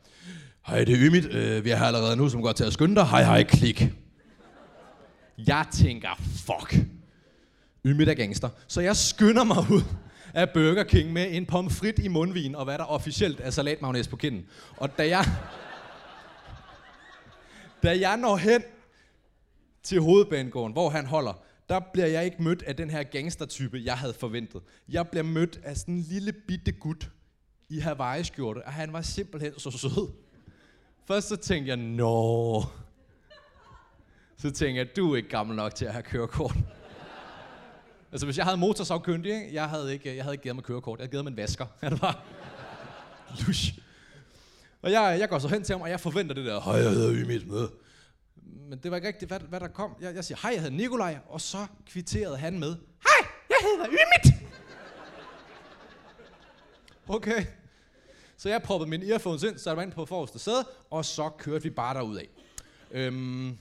Hej, det er Ymit. Øh, vi har allerede nu, som går til at skynde dig. Hej, hej, klik. Jeg tænker, fuck. Ymit er gangster. Så jeg skynder mig ud af Burger King med en pomfrit i mundvin, og hvad der officielt er salatmagnæs på kinden. Og da jeg... da jeg når hen til hovedbanegården, hvor han holder, der bliver jeg ikke mødt af den her gangstertype, jeg havde forventet. Jeg bliver mødt af sådan en lille bitte gut i Hawaii-skjorte, og han var simpelthen så sød. Først så tænkte jeg, nå. Så tænkte jeg, du er ikke gammel nok til at have kørekort. altså hvis jeg havde motorsavkyndig, ikke? jeg havde ikke, jeg havde ikke givet mig kørekort. Jeg havde givet mig en vasker. Ja, det var lush. Og jeg, jeg går så hen til ham, og jeg forventer det der, hej, jeg hedder Ymit med. Men det var ikke rigtigt, hvad, hvad der kom. Jeg, jeg siger, hej, jeg hedder Nikolaj, og så kvitterede han med, hej, jeg hedder Ymit. Okay. Så jeg proppede mine earphones ind, satte mig ind på forreste sæde, og så kørte vi bare derud af. Øhm,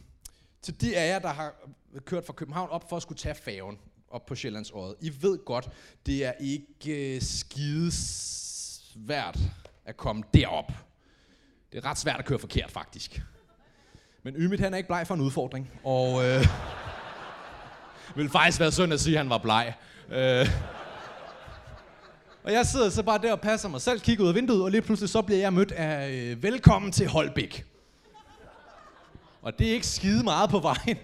til de af jer, der har kørt fra København op for at skulle tage færgen op på Sjællandsåret, I ved godt, det er ikke øh, skide svært at komme derop. Det er ret svært at køre forkert, faktisk. Men Ymit, han er ikke bleg for en udfordring, og øh, vil faktisk være synd at sige, at han var bleg. Øh, og jeg sidder så bare der og passer mig selv, kigger ud af vinduet, og lige pludselig så bliver jeg mødt af øh, velkommen til Holbæk. Og det er ikke skide meget på vejen.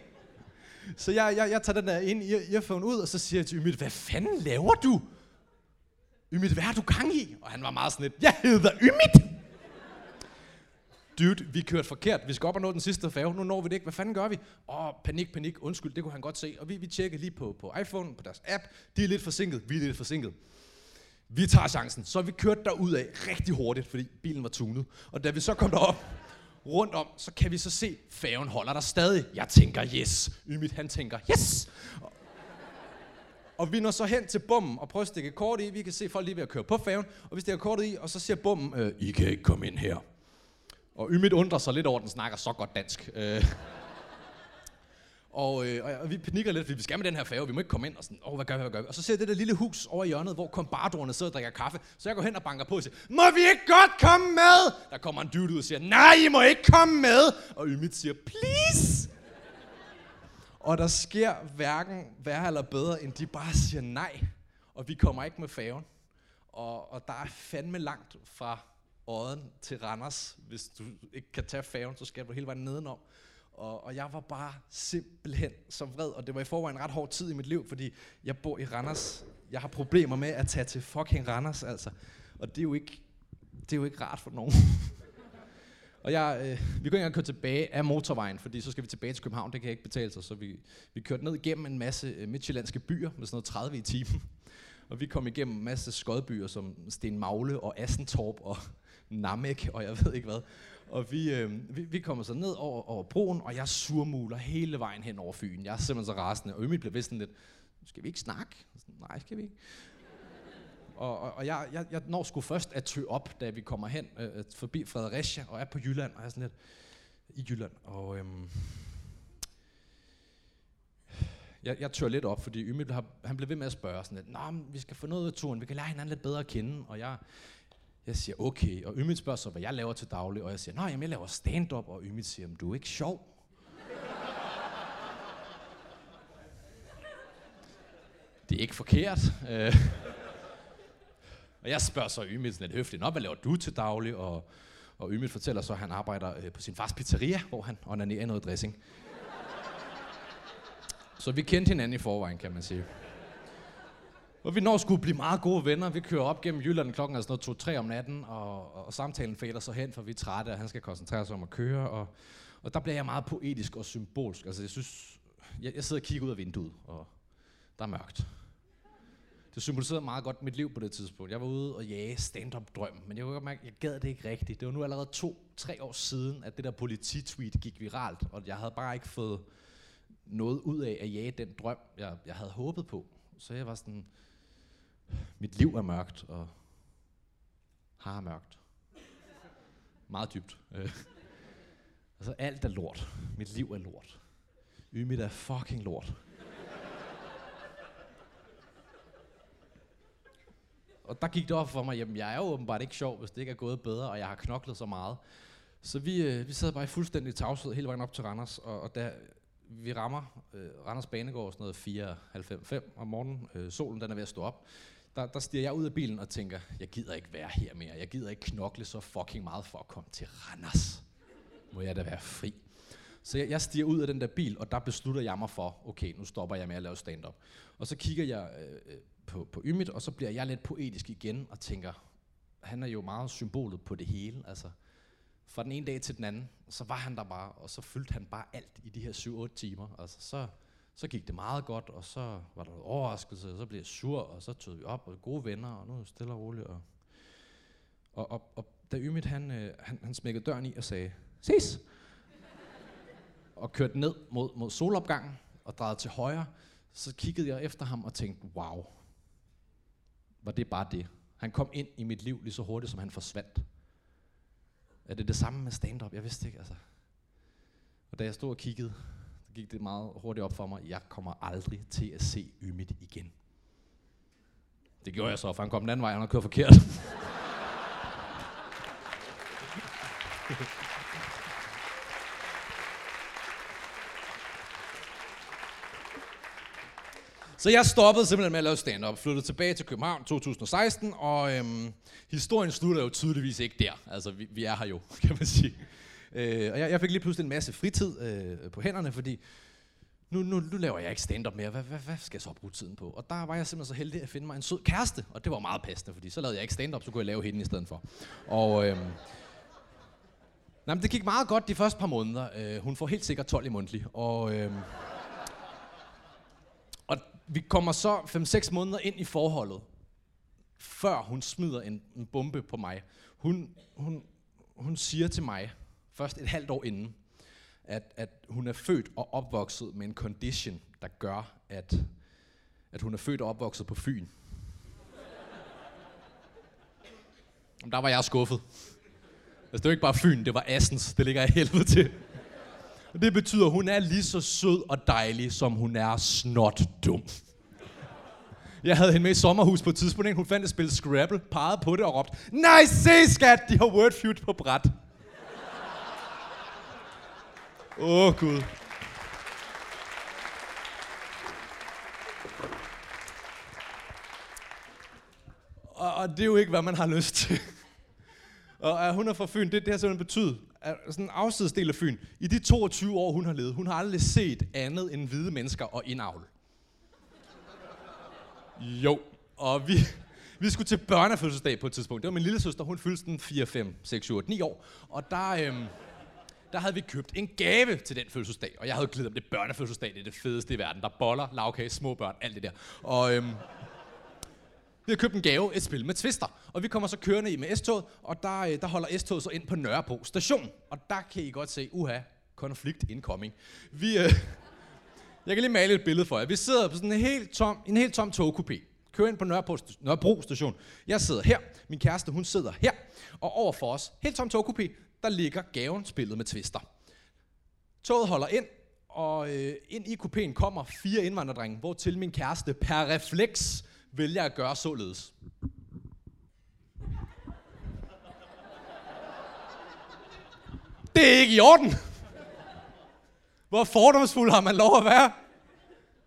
Så jeg, jeg, jeg tager den der ind i earphone ud, og så siger jeg til Ymit, hvad fanden laver du? Ymit, hvad har du gang i? Og han var meget sådan lidt, jeg hedder Ymit! Dude, vi kørte forkert. Vi skal op og nå den sidste færge. Nu når vi det ikke. Hvad fanden gør vi? Åh, oh, panik, panik. Undskyld, det kunne han godt se. Og vi, vi tjekker lige på, på iPhone, på deres app. De er lidt forsinket. Vi er lidt forsinket. Vi tager chancen. Så vi kørte derud af rigtig hurtigt, fordi bilen var tunet. Og da vi så kom derop, rundt om, så kan vi så se, færgen holder der stadig. Jeg tænker, yes. Ymit, han tænker, yes. Og vi når så hen til bommen og prøver at stikke kort i. Vi kan se folk lige ved at køre på færgen. Og vi stikker kortet i, og så siger bommen, øh, I kan ikke komme ind her. Og Ymit undrer sig lidt over, at den snakker så godt dansk. Øh. Og, øh, og vi panikker lidt, fordi vi skal med den her færge, vi må ikke komme ind, og sådan, åh, hvad gør vi, hvad gør vi? Og så ser jeg det der lille hus over i hjørnet, hvor kombardorerne sidder og drikker kaffe. Så jeg går hen og banker på og siger, må vi ikke godt komme med? Der kommer en dude ud og siger, nej, I må ikke komme med. Og Ymit siger, please. og der sker hverken værre eller bedre, end de bare siger nej. Og vi kommer ikke med færgen. Og, og der er fandme langt fra åden til Randers. Hvis du ikke kan tage færgen, så skal du hele vejen nedenom. Og, og jeg var bare simpelthen så vred, og det var i forvejen en ret hård tid i mit liv, fordi jeg bor i Randers. Jeg har problemer med at tage til fucking Randers, altså. Og det er jo ikke, det er jo ikke rart for nogen. og jeg, øh, vi kunne ikke engang køre tilbage af motorvejen, fordi så skal vi tilbage til København, det kan ikke betale sig. Så vi, vi kørte ned igennem en masse øh, midtjyllandske byer med sådan noget 30 i timen. Og vi kom igennem en masse skodbyer som Sten Magle og Assentorp og Namek og jeg ved ikke hvad. Og vi, øh, vi, vi kommer så ned over, over broen, og jeg surmuler hele vejen hen over Fyn. Jeg er simpelthen så rasende, og Ømil bliver vist lidt, skal vi ikke snakke? Nej, skal vi ikke. Og, og, og jeg, jeg, jeg når sgu først at tø op, da vi kommer hen øh, øh, forbi Fredericia og er på Jylland, og jeg er sådan lidt i Jylland. Og øhm, jeg, jeg tør lidt op, fordi Ymil, han blev ved med at spørge sådan lidt, Nå, vi skal få noget ud af turen, vi kan lære hinanden lidt bedre at kende. Og jeg, jeg siger, okay. Og Ymit spørger så, hvad jeg laver til daglig. Og jeg siger, nej, jeg laver stand-up. Og Ymit siger, du er ikke sjov. det er ikke forkert. Øh. og jeg spørger så Ymit sådan lidt høfligt, Nå, hvad laver du til daglig? Og, og Ymit fortæller så, at han arbejder øh, på sin fars pizzeria, hvor han onanerer noget dressing så vi kendte hinanden i forvejen, kan man sige. Og vi når skulle blive meget gode venner. Vi kører op gennem Jylland klokken er sådan noget 2-3 om natten, og, og samtalen fader så hen, for vi er trætte, og han skal koncentrere sig om at køre. Og, og der bliver jeg meget poetisk og symbolsk. Altså, jeg synes, jeg, jeg sidder og kigger ud af vinduet, og der er mørkt. Det symboliserede meget godt mit liv på det tidspunkt. Jeg var ude og jage stand-up drøm, men jeg kunne godt mærke, at jeg gad det ikke rigtigt. Det var nu allerede to-tre år siden, at det der polititweet gik viralt, og jeg havde bare ikke fået noget ud af at jage den drøm, jeg, jeg havde håbet på. Så jeg var sådan, mit liv er mørkt, og har mørkt. Meget dybt. Øh. Altså alt er lort. Mit liv er lort. Ymit er fucking lort. og der gik det op for mig, jamen jeg er jo åbenbart ikke sjov, hvis det ikke er gået bedre, og jeg har knoklet så meget. Så vi, øh, vi sad bare i fuldstændig tavshed hele vejen op til Randers, og, og da vi rammer øh, Randers Banegård sådan noget 4.90 om morgenen, øh, solen den er ved at stå op, der, der stiger jeg ud af bilen og tænker, jeg gider ikke være her mere. Jeg gider ikke knokle så fucking meget for at komme til Randers. Må jeg da være fri. Så jeg, jeg stiger ud af den der bil, og der beslutter jeg mig for, okay, nu stopper jeg med at lave stand-up. Og så kigger jeg øh, øh på, på Ymit, og så bliver jeg lidt poetisk igen og tænker, han er jo meget symbolet på det hele. Altså, fra den ene dag til den anden, så var han der bare, og så fyldte han bare alt i de her 7-8 timer. Altså, så, så gik det meget godt, og så var der noget overraskelse, og så blev jeg sur, og så tog vi op, og gode venner, og nu er stille og roligt. Og, og, og, og da Ymit, han, øh, han, han smækkede døren i og sagde, ses! og kørte ned mod, mod solopgangen, og drejede til højre, så kiggede jeg efter ham og tænkte, wow, var det bare det? Han kom ind i mit liv lige så hurtigt, som han forsvandt. Er det det samme med stand-up? Jeg vidste ikke, altså. Og da jeg stod og kiggede, så gik det meget hurtigt op for mig, jeg kommer aldrig til at se Ymit igen. Det gjorde jeg så, for han kom den anden vej, han havde kørt forkert. Så jeg stoppede simpelthen med at lave stand-up, flyttede tilbage til København 2016, og øhm, historien slutter jo tydeligvis ikke der. Altså, vi, vi er her jo, kan man sige. Øh, og jeg, jeg fik lige pludselig en masse fritid øh, på hænderne, fordi nu, nu, nu laver jeg ikke stand-up mere. Hvad, hvad, hvad skal jeg så bruge tiden på? Og der var jeg simpelthen så heldig at finde mig en sød kæreste, og det var meget passende, fordi så lavede jeg ikke stand-up, så kunne jeg lave hende i stedet for. Og øhm, nej, men det gik meget godt de første par måneder. Øh, hun får helt sikkert 12 i mundtlig, og... Øhm, vi kommer så 5-6 måneder ind i forholdet, før hun smider en, en bombe på mig. Hun, hun, hun siger til mig, først et halvt år inden, at, at hun er født og opvokset med en condition, der gør, at, at hun er født og opvokset på Fyn. Der var jeg skuffet. Altså, det var ikke bare Fyn, det var Assens. Det ligger jeg helvede til. Det betyder, at hun er lige så sød og dejlig, som hun er snot dum. Jeg havde hende med i sommerhus på et tidspunkt. Hun fandt et spil Scrabble, pegede på det og råbte, Nej, se skat, de har Wordfeud på bræt. Åh, oh, Gud. Og, og det er jo ikke, hvad man har lyst til. og at hun er fra Fyn, det, det har simpelthen betydet, sådan en afsidesdel af Fyn, i de 22 år, hun har levet, hun har aldrig set andet end hvide mennesker og indavl. Jo, og vi, vi skulle til børnefødselsdag på et tidspunkt. Det var min lille søster, hun fyldte den 4, 5, 6, 7, 8, 9 år. Og der, øhm, der havde vi købt en gave til den fødselsdag. Og jeg havde glædet om det børnefødselsdag, det er det fedeste i verden. Der boller, lavkage, små børn, alt det der. Og øhm, vi har købt en gave, et spil med twister. Og vi kommer så kørende i med S-toget, og der, øh, der holder S-toget så ind på Nørrebro station. Og der kan I godt se, uha, konflikt incoming. Vi, øh, jeg kan lige male et billede for jer. Vi sidder på sådan en helt tom, en helt tom togkupé. Kører ind på Nørrebro, Nørrebro station. Jeg sidder her. Min kæreste, hun sidder her. Og over for os, helt tom togkupé, der ligger gaven spillet med twister. Toget holder ind, og øh, ind i kupéen kommer fire indvandrerdrenge, hvor til min kæreste per refleks vælger at gøre således. Det er ikke i orden. Hvor fordomsfuld har man lov at være?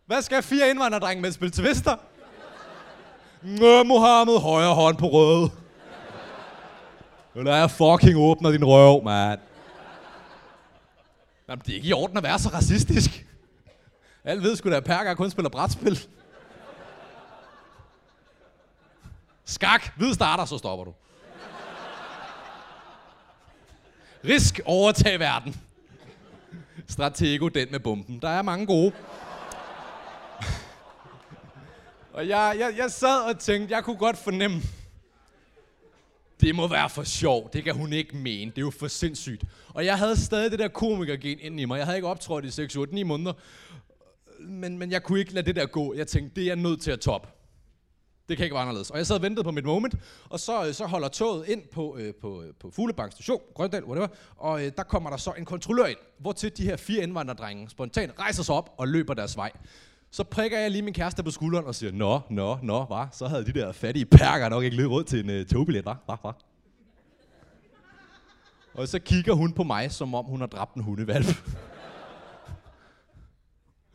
Hvad skal fire indvandrerdrenge med at spille twister? Nå, Mohammed, højre hånd på røde. Eller jeg fucking åbner din røv, mand. Jamen, det er ikke i orden at være så racistisk. Alle ved sgu da, at Perker kun spiller brætspil. Skak, hvid starter, så stopper du. Risk overtag verden. Stratego, den med bomben. Der er mange gode. og jeg, jeg, jeg sad og tænkte, jeg kunne godt fornemme, det må være for sjov. Det kan hun ikke mene. Det er jo for sindssygt. Og jeg havde stadig det der komikergen ind i mig. Jeg havde ikke optrådt i 6, 8, 9 måneder. Men, men jeg kunne ikke lade det der gå. Jeg tænkte, det er jeg nødt til at top. Det kan ikke være anderledes. Og jeg sad og ventede på mit moment, og så, øh, så holder toget ind på, øh, på, øh, på Fuglebank station, Grøndal, whatever, og øh, der kommer der så en kontrollør ind, hvor til de her fire indvandrerdrenge spontant rejser sig op og løber deres vej. Så prikker jeg lige min kæreste på skulderen og siger, Nå, nå, nå, var, Så havde de der fattige perker nok ikke løbet råd til en øh, togbillet, var, Hva, hva? Og så kigger hun på mig, som om hun har dræbt en hundevalp.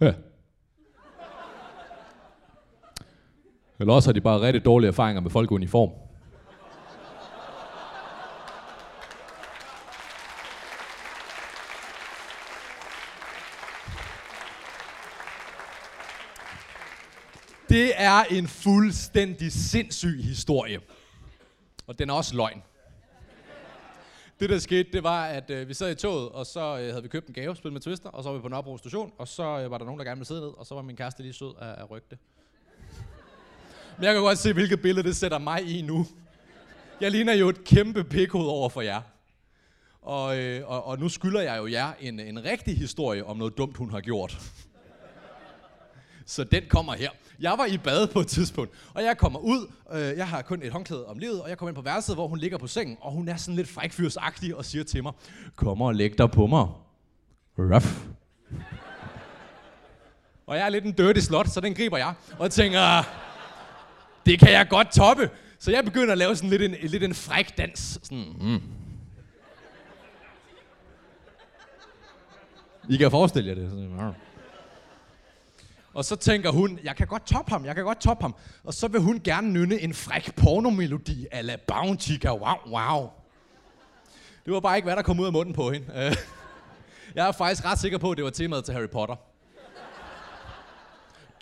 ja. Eller også har de bare rigtig dårlige erfaringer med folk i uniform. Det er en fuldstændig sindssyg historie. Og den er også løgn. Det, der skete, det var, at øh, vi sad i toget, og så øh, havde vi købt en gave, spillet med Twister, og så var vi på Nørrebro station, og så øh, var der nogen, der gerne ville sidde ned, og så var min kæreste lige sød af, rykke det. Men jeg kan godt se, hvilket billede det sætter mig i nu. Jeg ligner jo et kæmpe pikhoved over for jer. Og, øh, og, og nu skylder jeg jo jer en, en rigtig historie om noget dumt, hun har gjort. Så den kommer her. Jeg var i bad på et tidspunkt, og jeg kommer ud. Øh, jeg har kun et håndklæde om livet, og jeg kommer ind på værelset, hvor hun ligger på sengen, og hun er sådan lidt frækfyrsagtig og siger til mig, kom og læg dig på mig. Ruff. Og jeg er lidt en dirty slot, så den griber jeg, og tænker, det kan jeg godt toppe. Så jeg begynder at lave sådan lidt en, lidt en fræk dans. Sådan, mm. I kan forestille jer det. Sådan, og så tænker hun, jeg kan godt toppe ham, jeg kan godt toppe ham. Og så vil hun gerne nynne en fræk pornomelodi a la Bounty wow wow. Det var bare ikke, hvad der kom ud af munden på hende. Jeg er faktisk ret sikker på, at det var temaet til Harry Potter.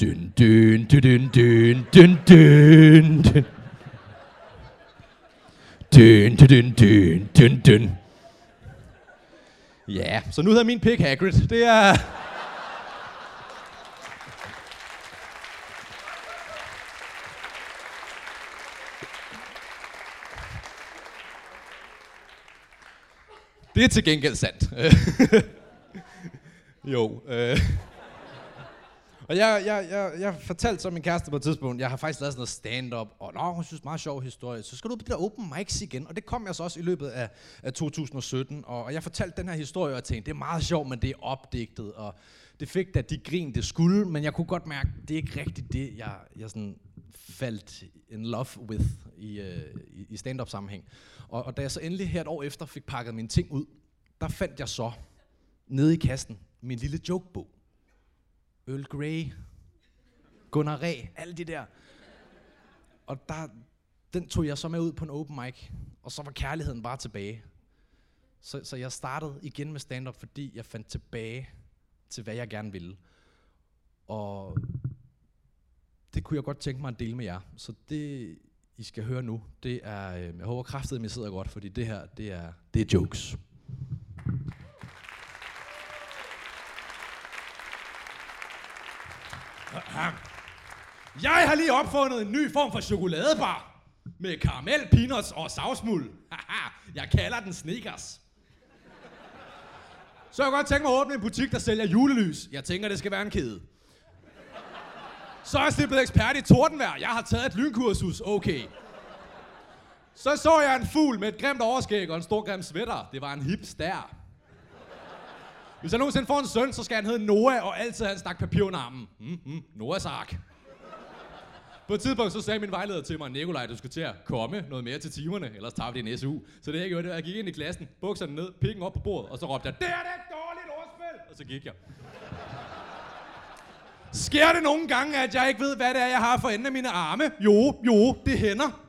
Dyn, dyn, dyn, dyn, dyn, dyn, dyn, dyn. Dyn, dyn, dyn, dyn, dyn. dyn. Ja, så nu hedder min pik Hagrid. Det er... Det er til gengæld sandt. jo. Øh. Og jeg, jeg, jeg, jeg fortalte så min kæreste på et tidspunkt, jeg har faktisk lavet sådan noget stand-up, og nå, hun synes, meget sjov historie. Så skal du på de der open mics igen, og det kom jeg så også i løbet af, af 2017. Og, og jeg fortalte den her historie, og jeg tænkte, det er meget sjovt, men det er opdigtet, og det fik da de grin, det skulle, men jeg kunne godt mærke, det er ikke rigtigt det, jeg, jeg sådan faldt in love with i, øh, i stand-up sammenhæng. Og, og da jeg så endelig her et år efter fik pakket mine ting ud, der fandt jeg så nede i kassen min lille jokebog. Earl Grey, Gunnar Ræ, alle de der. Og der, den tog jeg så med ud på en open mic, og så var kærligheden bare tilbage. Så, så jeg startede igen med stand-up, fordi jeg fandt tilbage til, hvad jeg gerne ville. Og det kunne jeg godt tænke mig at dele med jer. Så det, I skal høre nu, det er, øh, jeg håber kraftigt, at I sidder godt, fordi det her, det er, det er jokes. Jeg har lige opfundet en ny form for chokoladebar med karamel, peanuts og savsmuld. Jeg kalder den Snickers. Så jeg godt tænke mig at åbne en butik, der sælger julelys. Jeg tænker, det skal være en kæde. Så er jeg blevet ekspert i tordenvejr. Jeg har taget et lynkursus. Okay. Så så jeg en fugl med et grimt overskæg og en stor grim sweater. Det var en hipster. Hvis jeg nogensinde får en søn, så skal han hedde Noah, og altid have en stak papir under armen. Mm, mm, Noahs ark. På et tidspunkt så sagde min vejleder til mig, Nikolaj, du skal til at komme noget mere til timerne, ellers tager vi din SU. Så det jeg gjorde, det var, jeg gik ind i klassen, bukserne ned, pikken op på bordet, og så råbte jeg, det er det et dårligt ordspil! Og så gik jeg. Sker det nogle gange, at jeg ikke ved, hvad det er, jeg har for enden af mine arme? Jo, jo, det hænder.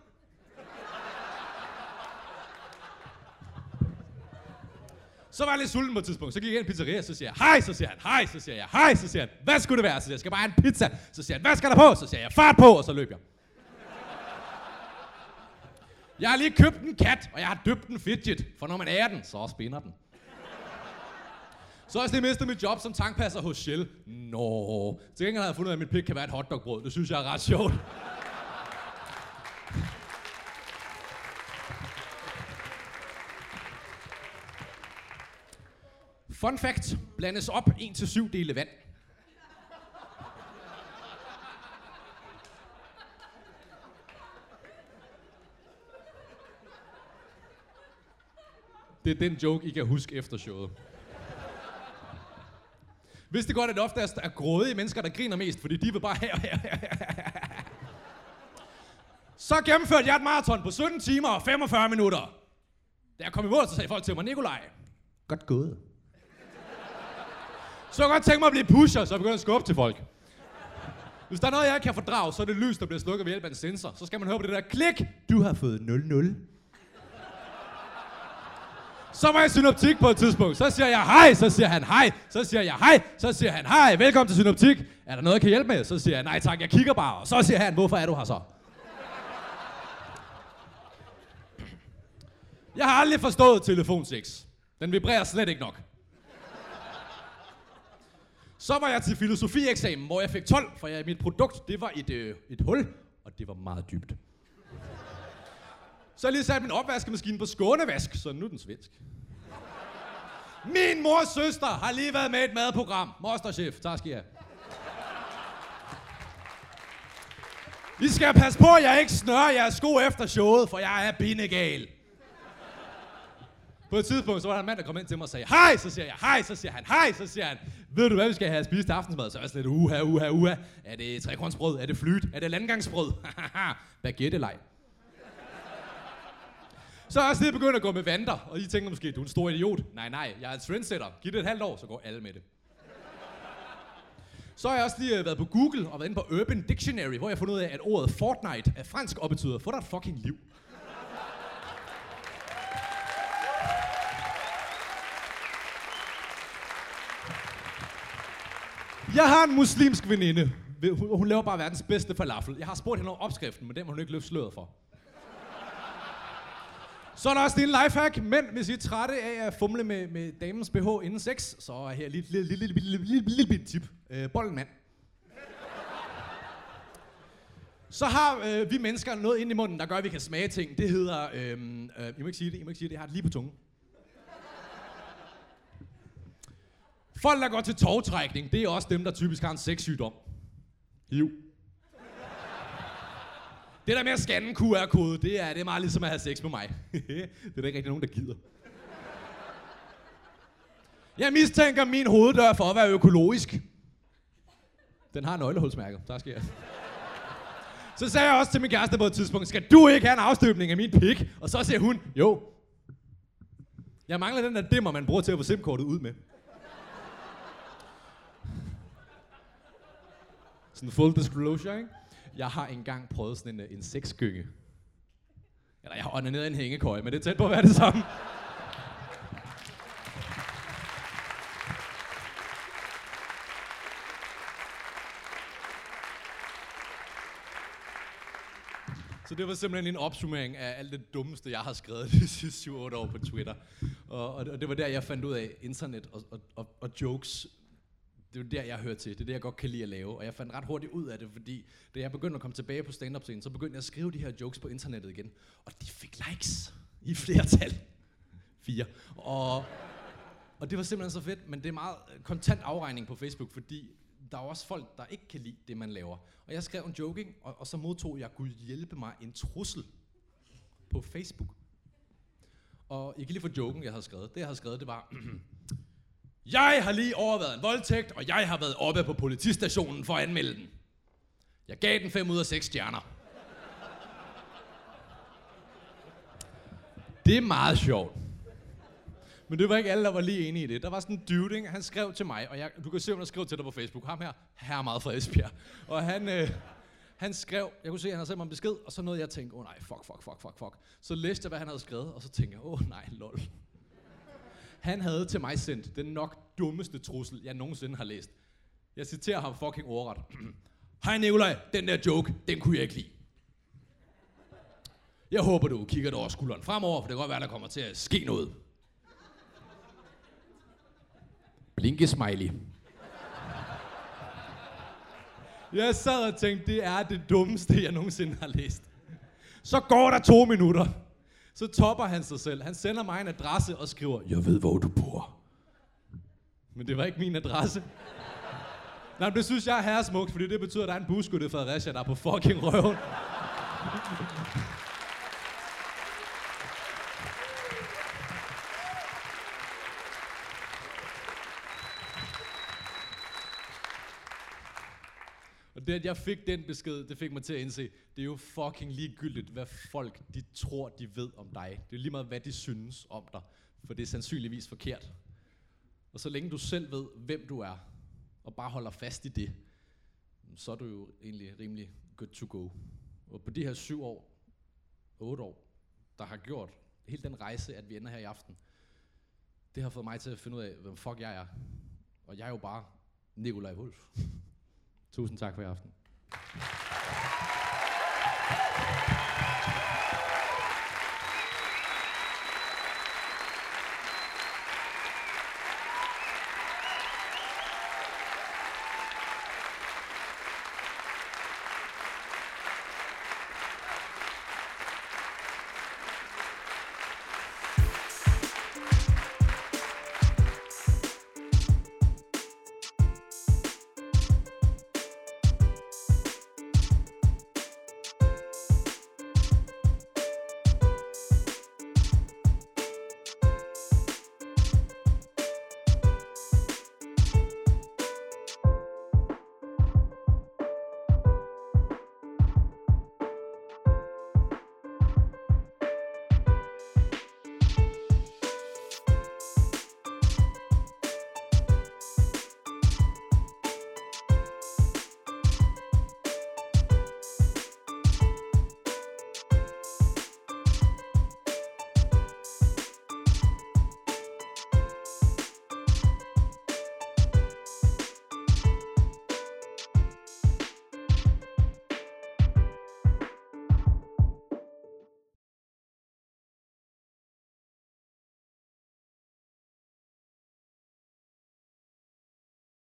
Så var jeg lidt sulten på et tidspunkt. Så gik jeg ind i en pizzeria, så siger jeg, hej, så siger han, hej, så siger jeg, hej, så siger han, hvad skulle det være? Så siger jeg, skal bare have en pizza. Så siger han, hvad skal der på? Så siger jeg, fart på, og så løb jeg. Jeg har lige købt en kat, og jeg har døbt den Fidget, for når man er den, så spinder den. Så har jeg mistet mit job som tankpasser hos Shell. Nå. Til gengæld havde jeg fundet ud af, at mit pik kan være et hotdogbrød. Det synes jeg er ret sjovt. Fun fact. Blandes op 1-7 dele vand. Det er den joke, I kan huske efter showet. Hvis det godt, at oftest ofte er grådige mennesker, der griner mest, fordi de vil bare her, her, her, her. Så gennemførte jeg et maraton på 17 timer og 45 minutter. Da jeg kom i mål, så sagde folk til mig, Nikolaj, godt gået. Så jeg godt tænke mig at blive pusher, så jeg begynder at skubbe til folk. Hvis der er noget, jeg kan fordrage, så er det lys, der bliver slukket ved hjælp af en sensor. Så skal man høre på det der klik. Du har fået 0-0. Så var jeg i synoptik på et tidspunkt. Så siger jeg hej, så siger han hej. Så siger jeg hej, så siger han hej. Velkommen til synoptik. Er der noget, jeg kan hjælpe med? Så siger jeg nej tak, jeg kigger bare. Og så siger han, hvorfor er du her så? Jeg har aldrig forstået telefon 6. Den vibrerer slet ikke nok. Så var jeg til filosofieksamen, hvor jeg fik 12, for jeg, mit produkt, det var et, øh, et hul, og det var meget dybt. Så jeg lige sat min opvaskemaskine på skånevask, så nu er den svensk. Min mors søster har lige været med i et madprogram. Masterchef, tak skal I have. I skal passe på, at jeg ikke snører jeres sko efter showet, for jeg er bindegal. På et tidspunkt, så var der en mand, der kom ind til mig og sagde, hej, så siger jeg, hej, så siger han, hej, så siger han, ved du hvad, vi skal have spist til aftensmad? Så er jeg sådan lidt, uha, uha, uha. Er det trekornsbrød? Er det flyt? Er det landgangsbrød? Baguette-leg. Så er jeg også begyndt at gå med vanter, og I tænker måske, du er en stor idiot. Nej, nej, jeg er en trendsetter. Giv det et halvt år, så går alle med det. Så har jeg også lige øh, været på Google og været inde på Urban Dictionary, hvor jeg har fundet ud af, at ordet Fortnite er fransk og betyder, få dig et fucking liv. Jeg har en muslimsk veninde. Hun hun laver bare verdens bedste falafel. Jeg har spurgt hende om opskriften, men den må hun ikke løfte sløret for. Så er der også en lifehack. Men hvis I er trætte af at fumle med, med damens BH inden sex, så er her et lille, lille, lille, lille, lille, lille, lille tip. Øh, bolden mand. Så har øh, vi mennesker noget ind i munden, der gør, at vi kan smage ting. Det hedder... Øh, øh, I må ikke sige det, I må ikke sige det. Jeg har det lige på tungen. Folk, der går til tovtrækning, det er også dem, der typisk har en sexsygdom. HIV. Det der med at scanne QR-kode, det er, det er meget ligesom at have sex med mig. det er der ikke rigtig nogen, der gider. Jeg mistænker min hoveddør for at være økologisk. Den har nøglehulsmærker. Tak skal jeg. Så sagde jeg også til min kæreste på et tidspunkt, skal du ikke have en afstøbning af min pik? Og så siger hun, jo. Jeg mangler den der dimmer, man bruger til at få SIM-kortet ud med. Sådan full disclosure, ikke? Jeg har engang prøvet sådan en, øh, en sexgynge. Eller jeg har onaneret en hængekøje, men det er tæt på at være det samme. Så det var simpelthen en opsummering af alt det dummeste, jeg har skrevet de sidste 7-8 år på Twitter. Og, og, og det var der, jeg fandt ud af internet og, og, og, og jokes det er jo der, jeg hører til. Det er det, jeg godt kan lide at lave. Og jeg fandt ret hurtigt ud af det, fordi da jeg begyndte at komme tilbage på stand-up scenen, så begyndte jeg at skrive de her jokes på internettet igen. Og de fik likes i flertal. Fire. Og, og det var simpelthen så fedt, men det er meget kontant afregning på Facebook, fordi der er også folk, der ikke kan lide det, man laver. Og jeg skrev en joking, og, og så modtog jeg, Gud hjælpe mig, en trussel på Facebook. Og jeg kan lige få joken, jeg havde skrevet. Det, jeg havde skrevet, det var, Jeg har lige overvejet en voldtægt, og jeg har været oppe på politistationen for at anmelde den. Jeg gav den 5 ud af 6 stjerner. Det er meget sjovt. Men det var ikke alle, der var lige enige i det. Der var sådan en dude, ikke? han skrev til mig, og jeg, du kan se, om der skrev til dig på Facebook. Ham her, her meget fra Esbjerg. Og han, øh, han skrev, jeg kunne se, at han havde sendt mig en besked, og så nåede jeg tænkte, åh oh, nej, fuck, fuck, fuck, fuck, fuck. Så læste jeg, hvad han havde skrevet, og så tænkte jeg, åh oh, nej, lol. Han havde til mig sendt den nok dummeste trussel, jeg nogensinde har læst. Jeg citerer ham fucking ordret. Hej Nikolaj, den der joke, den kunne jeg ikke lide. Jeg håber, du kigger dig over skulderen fremover, for det kan godt være, der kommer til at ske noget. Blinke smiley. Jeg sad og tænkte, det er det dummeste, jeg nogensinde har læst. Så går der to minutter. Så topper han sig selv. Han sender mig en adresse og skriver, jeg ved, hvor du bor. Men det var ikke min adresse. Nej, det synes jeg er herresmukt, fordi det betyder, at der er en buskytte i Fredericia, der er på fucking røven. Og det, at jeg fik den besked, det fik mig til at indse, det er jo fucking ligegyldigt, hvad folk de tror, de ved om dig. Det er lige meget, hvad de synes om dig, for det er sandsynligvis forkert. Og så længe du selv ved, hvem du er, og bare holder fast i det, så er du jo egentlig rimelig good to go. Og på de her syv år, otte år, der har gjort hele den rejse, at vi ender her i aften, det har fået mig til at finde ud af, hvem fuck jeg er. Og jeg er jo bare Nikolaj Wolf. Tusind tak for i aften.